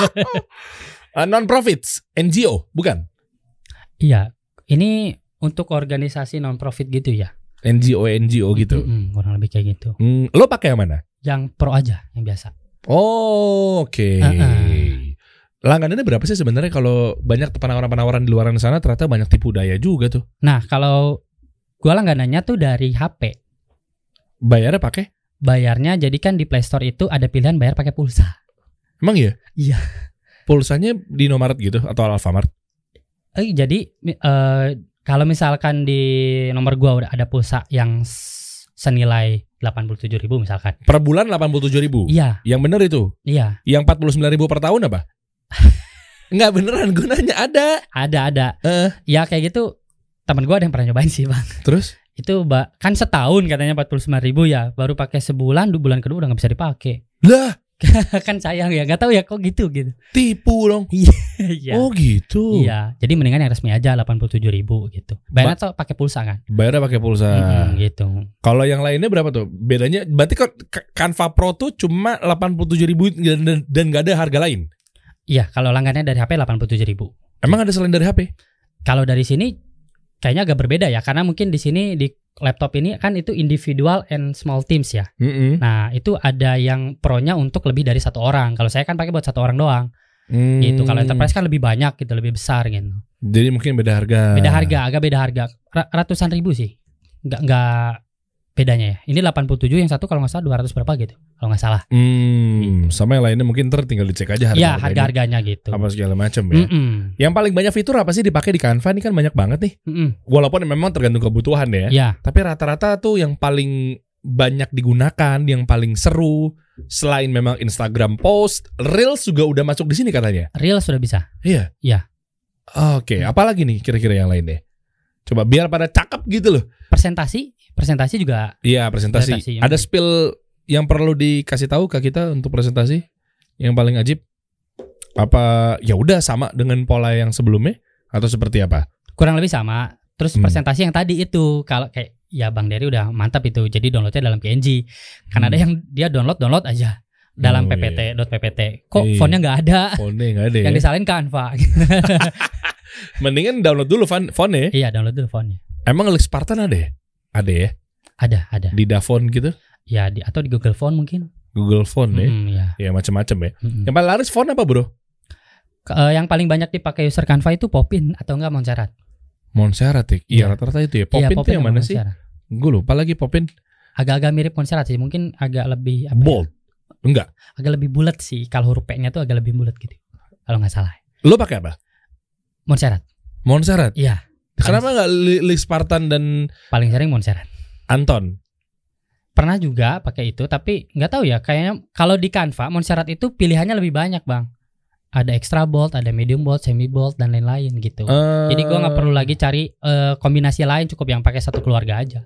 Uh, non profits, NGO, bukan? Iya. Ini untuk organisasi non profit gitu ya. NGO NGO gitu. Mm-mm, kurang lebih kayak gitu. Hmm, lo pakai yang mana? Yang pro aja, yang biasa. Oh, oke. Uh-uh. Langganannya berapa sih sebenarnya kalau banyak penawaran-penawaran di luar sana ternyata banyak tipu daya juga tuh. Nah, kalau gua langganannya tuh dari HP. Bayarnya pakai? Bayarnya jadi kan di Play Store itu ada pilihan bayar pakai pulsa. Emang iya? Iya. Pulsanya di Indomaret gitu atau Alfamart? Eh, jadi eh, kalau misalkan di nomor gua udah ada pulsa yang senilai 87.000 ribu misalkan. Per bulan 87 ribu. Iya, Yang bener itu. iya, Yang 49 ribu per tahun apa? Enggak beneran gue nanya ada. ada ada. Eh. Ya kayak gitu. Temen gua ada yang pernah nyobain sih, Bang. Terus? Itu kan setahun katanya 49.000 ribu ya, baru pakai sebulan, dua bulan kedua udah nggak bisa dipakai. Lah, kan sayang ya, nggak tahu ya kok gitu gitu. tipu dong. Iya. Oh gitu. Iya, jadi mendingan yang resmi aja 87.000 ribu gitu. Bayarnya tuh pakai pulsa kan? Bayarnya pakai pulsa. Mm-mm, gitu. Kalau yang lainnya berapa tuh? Bedanya berarti kok Canva Pro tuh cuma 87 ribu dan, dan, dan gak ada harga lain. Iya, kalau langgannya dari HP 87.000 ribu. Emang ada selain dari HP? Kalau dari sini kayaknya agak berbeda ya, karena mungkin di sini di laptop ini kan itu individual and small teams ya. Mm-mm. Nah itu ada yang pro-nya untuk lebih dari satu orang. Kalau saya kan pakai buat satu orang doang. Hmm. Gitu. Kalau enterprise kan lebih banyak gitu, lebih besar gitu. Jadi mungkin beda harga. Beda harga, agak beda harga. Ra- ratusan ribu sih. Nggak nggak bedanya ya. Ini 87 yang satu kalau nggak salah 200 berapa gitu. Kalau nggak salah. Hmm, sama yang lainnya mungkin ntar tinggal dicek aja harga. Iya, harga-harganya gitu. apa segala macam ya. Mm-mm. Yang paling banyak fitur apa sih dipakai di Canva ini kan banyak banget nih. Mm-mm. Walaupun memang tergantung kebutuhan ya. Iya. Tapi rata-rata tuh yang paling banyak digunakan, yang paling seru selain memang Instagram post, Reels juga udah masuk di sini katanya. Real sudah bisa. Iya. Iya. Oke, apalagi nih kira-kira yang lainnya? Coba biar pada cakep gitu loh. Presentasi, presentasi juga Iya, presentasi. Presentasi, Ada spill yang perlu dikasih tahu ke kita untuk presentasi yang paling ajib? Apa ya udah sama dengan pola yang sebelumnya atau seperti apa? kurang lebih sama. Terus Hmm. presentasi yang tadi itu kalau kayak ya Bang Dery udah mantap itu. Jadi downloadnya dalam PNG. Kan Hmm. ada yang dia download download aja dalam Oh, PPT dot PPT. Kok Iya. fontnya nggak ada? Fontnya nggak ada ya. Yang disalahin Canva. Mendingan download dulu font fontnya. iya download dulu fontnya. Emang Alex Spartan ada ya? Ada ya? Ada ada. Di Davon gitu? Ya di atau di Google Font mungkin. Google Font ya? Mm, ya. Ya macam-macam ya. Mm-mm. Yang paling laris font apa bro? Ke- eh, yang paling banyak dipakai user Canva itu Popin atau enggak Montserrat. Montserrat ya? Iya Iya. rata-rata itu ya. Iya, Popin tuh yang sama mana sih? Gue lupa lagi Popin. Agak-agak mirip Montserrat sih. Mungkin agak lebih apa ya, Bold. Enggak. agak lebih bulat sih. Kalau huruf P-nya tuh agak lebih bulat gitu. Kalau nggak salah. Lo pakai apa? Montserrat. Montserrat. Iya. Kenapa nggak Lee Spartan dan Paling sering Montserrat. Anton? Pernah juga pakai itu, tapi nggak tahu ya. Kayaknya kalau di Canva Montserrat itu pilihannya lebih banyak bang. Ada extra bold, ada medium bold, semi bold dan lain-lain gitu. Eh, Jadi gua nggak perlu lagi cari eh, kombinasi lain, cukup yang pakai satu keluarga aja.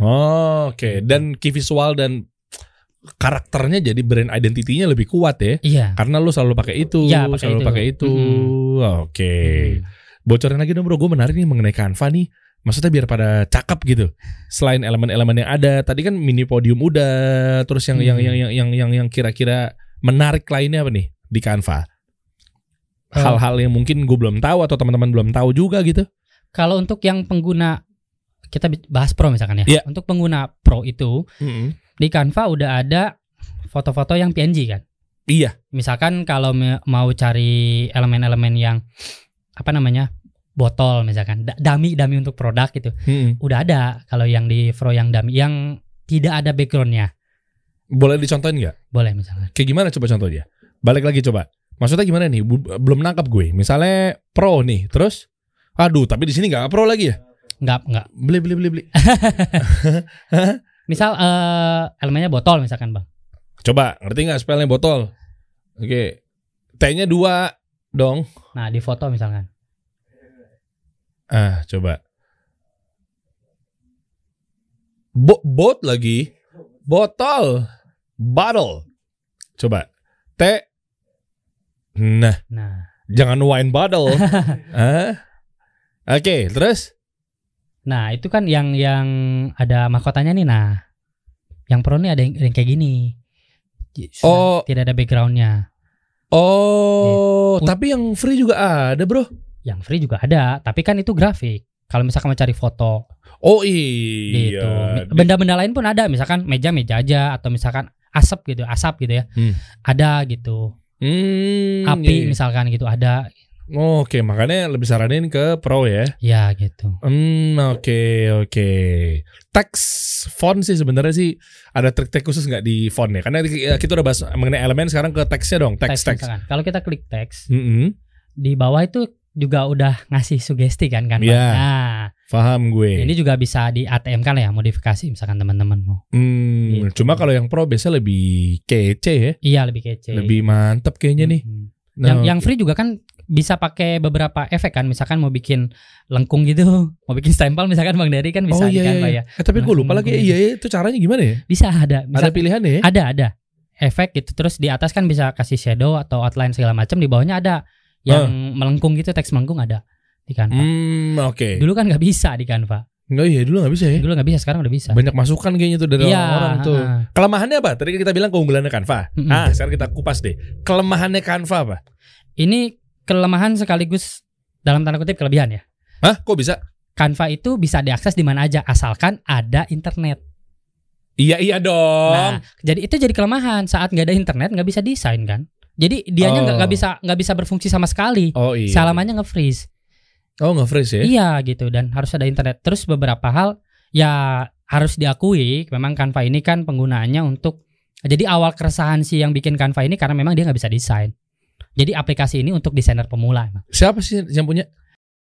Oh, Oke. Dan key visual dan karakternya jadi brand identity-nya lebih kuat ya. Iya. Karena lu selalu pakai itu, Iya, pakai selalu itu. pakai itu. Oke. Bocorin lagi dong bro, gue menarik nih mengenai Canva nih. Maksudnya biar pada cakep gitu. Selain elemen-elemen yang ada, tadi kan mini podium udah, terus yang Hmm. yang yang yang yang yang, yang kira-kira menarik lainnya apa nih di Canva? Eh. Hal-hal yang mungkin gue belum tahu atau teman-teman belum tahu juga gitu. Kalau untuk yang pengguna kita bahas pro misalkan ya. Iya. Untuk pengguna pro itu di Canva udah ada foto-foto yang PNG kan. Iya. Misalkan kalau mau cari elemen-elemen yang apa namanya? Botol misalkan, Da- dami-dami untuk produk gitu. Mm-mm. Udah ada kalau yang di Pro yang dami yang tidak ada backgroundnya. Boleh dicontohin nggak? Boleh misalkan. Kayak gimana coba contohnya? Balik lagi coba. Maksudnya gimana nih? Belum nangkap gue. Misalnya pro nih, terus aduh, tapi di sini nggak pro lagi ya? Enggak, enggak. Beli beli beli beli. Misal eh, elemennya botol misalkan, Bang. Coba, ngerti nggak spellnya botol? Oke. T-nya dua dong. Nah, di foto misalkan. Ah, coba. Bo bot lagi. Botol. Bottle. Coba. T. Nah, Nah, jangan wine bottle. ah. Oke, terus? nah itu kan yang yang ada mahkotanya nih. Nah, yang pro nih ada yang, yang kayak gini. J- Oh. tidak ada backgroundnya. Oh, Iya. tapi yang free juga ada, Bro. Yang free juga ada, tapi kan itu grafik. Kalau misalkan mau cari foto Oh gitu. iya. Benda-benda lain pun ada, misalkan meja-meja aja atau misalkan asap gitu, asap gitu ya. Hmm. Ada gitu. Hmm, Api iya. misalkan gitu ada. Oh, Oke, makanya lebih saranin ke pro ya. Ya gitu. Hmm, oke oke. Teks font sih sebenarnya sih ada trik-trik khusus nggak di font ya? Karena kita udah bahas mengenai elemen sekarang ke teksnya dong, teks Teks teks. Kalau kita klik teks, Mm-mm, di bawah itu juga udah ngasih sugesti kan kan. Iya. Nah, Paham gue. ini juga bisa di ATM kan ya modifikasi misalkan teman-teman mau. Hmm, Gitu. cuma kalau yang pro biasa lebih kece ya, Iya lebih kece. lebih mantep kayaknya nih. Mhm. Nah, Yang yang free juga kan bisa pakai beberapa efek kan, misalkan mau bikin lengkung gitu, mau bikin stempel misalkan Bang Dari kan bisa oh iya, Canva iya. ya. Eh, tapi gue lupa lagi. Iya, iya, itu caranya gimana ya? Bisa ada. Bisa, Ada pilihannya ya? ada ada efek gitu. Terus di atas kan bisa kasih shadow atau outline segala macam, di bawahnya ada yang melengkung gitu, teks melengkung ada di Canva. Hmm, oke. Dulu kan nggak bisa di Canva. Enggak iya dulu nggak bisa ya. Dulu nggak bisa, sekarang udah bisa. Banyak masukan kayaknya tuh dari Iya, orang tuh. heeh. Kelemahannya apa? Tadi kita bilang keunggulannya Canva. Mm-mm. Ah, sekarang kita kupas deh. Kelemahannya Canva apa? Ini kelemahan sekaligus dalam tanda kutip kelebihan ya. Hah? Kok bisa? Canva itu bisa diakses di mana aja asalkan ada internet. Iya iya dong. Nah, jadi itu jadi kelemahan saat nggak ada internet nggak bisa desain kan. Jadi dianya nggak Oh. nggak bisa nggak bisa berfungsi sama sekali. oh iya. Salamannya nge-freeze. Oh nggak freeze ya? Iya gitu dan harus ada internet. Terus beberapa hal ya harus diakui memang Canva ini kan penggunaannya untuk jadi awal keresahan sih yang bikin Canva ini karena memang dia nggak bisa desain. Jadi aplikasi ini untuk desainer pemula. Siapa sih yang punya?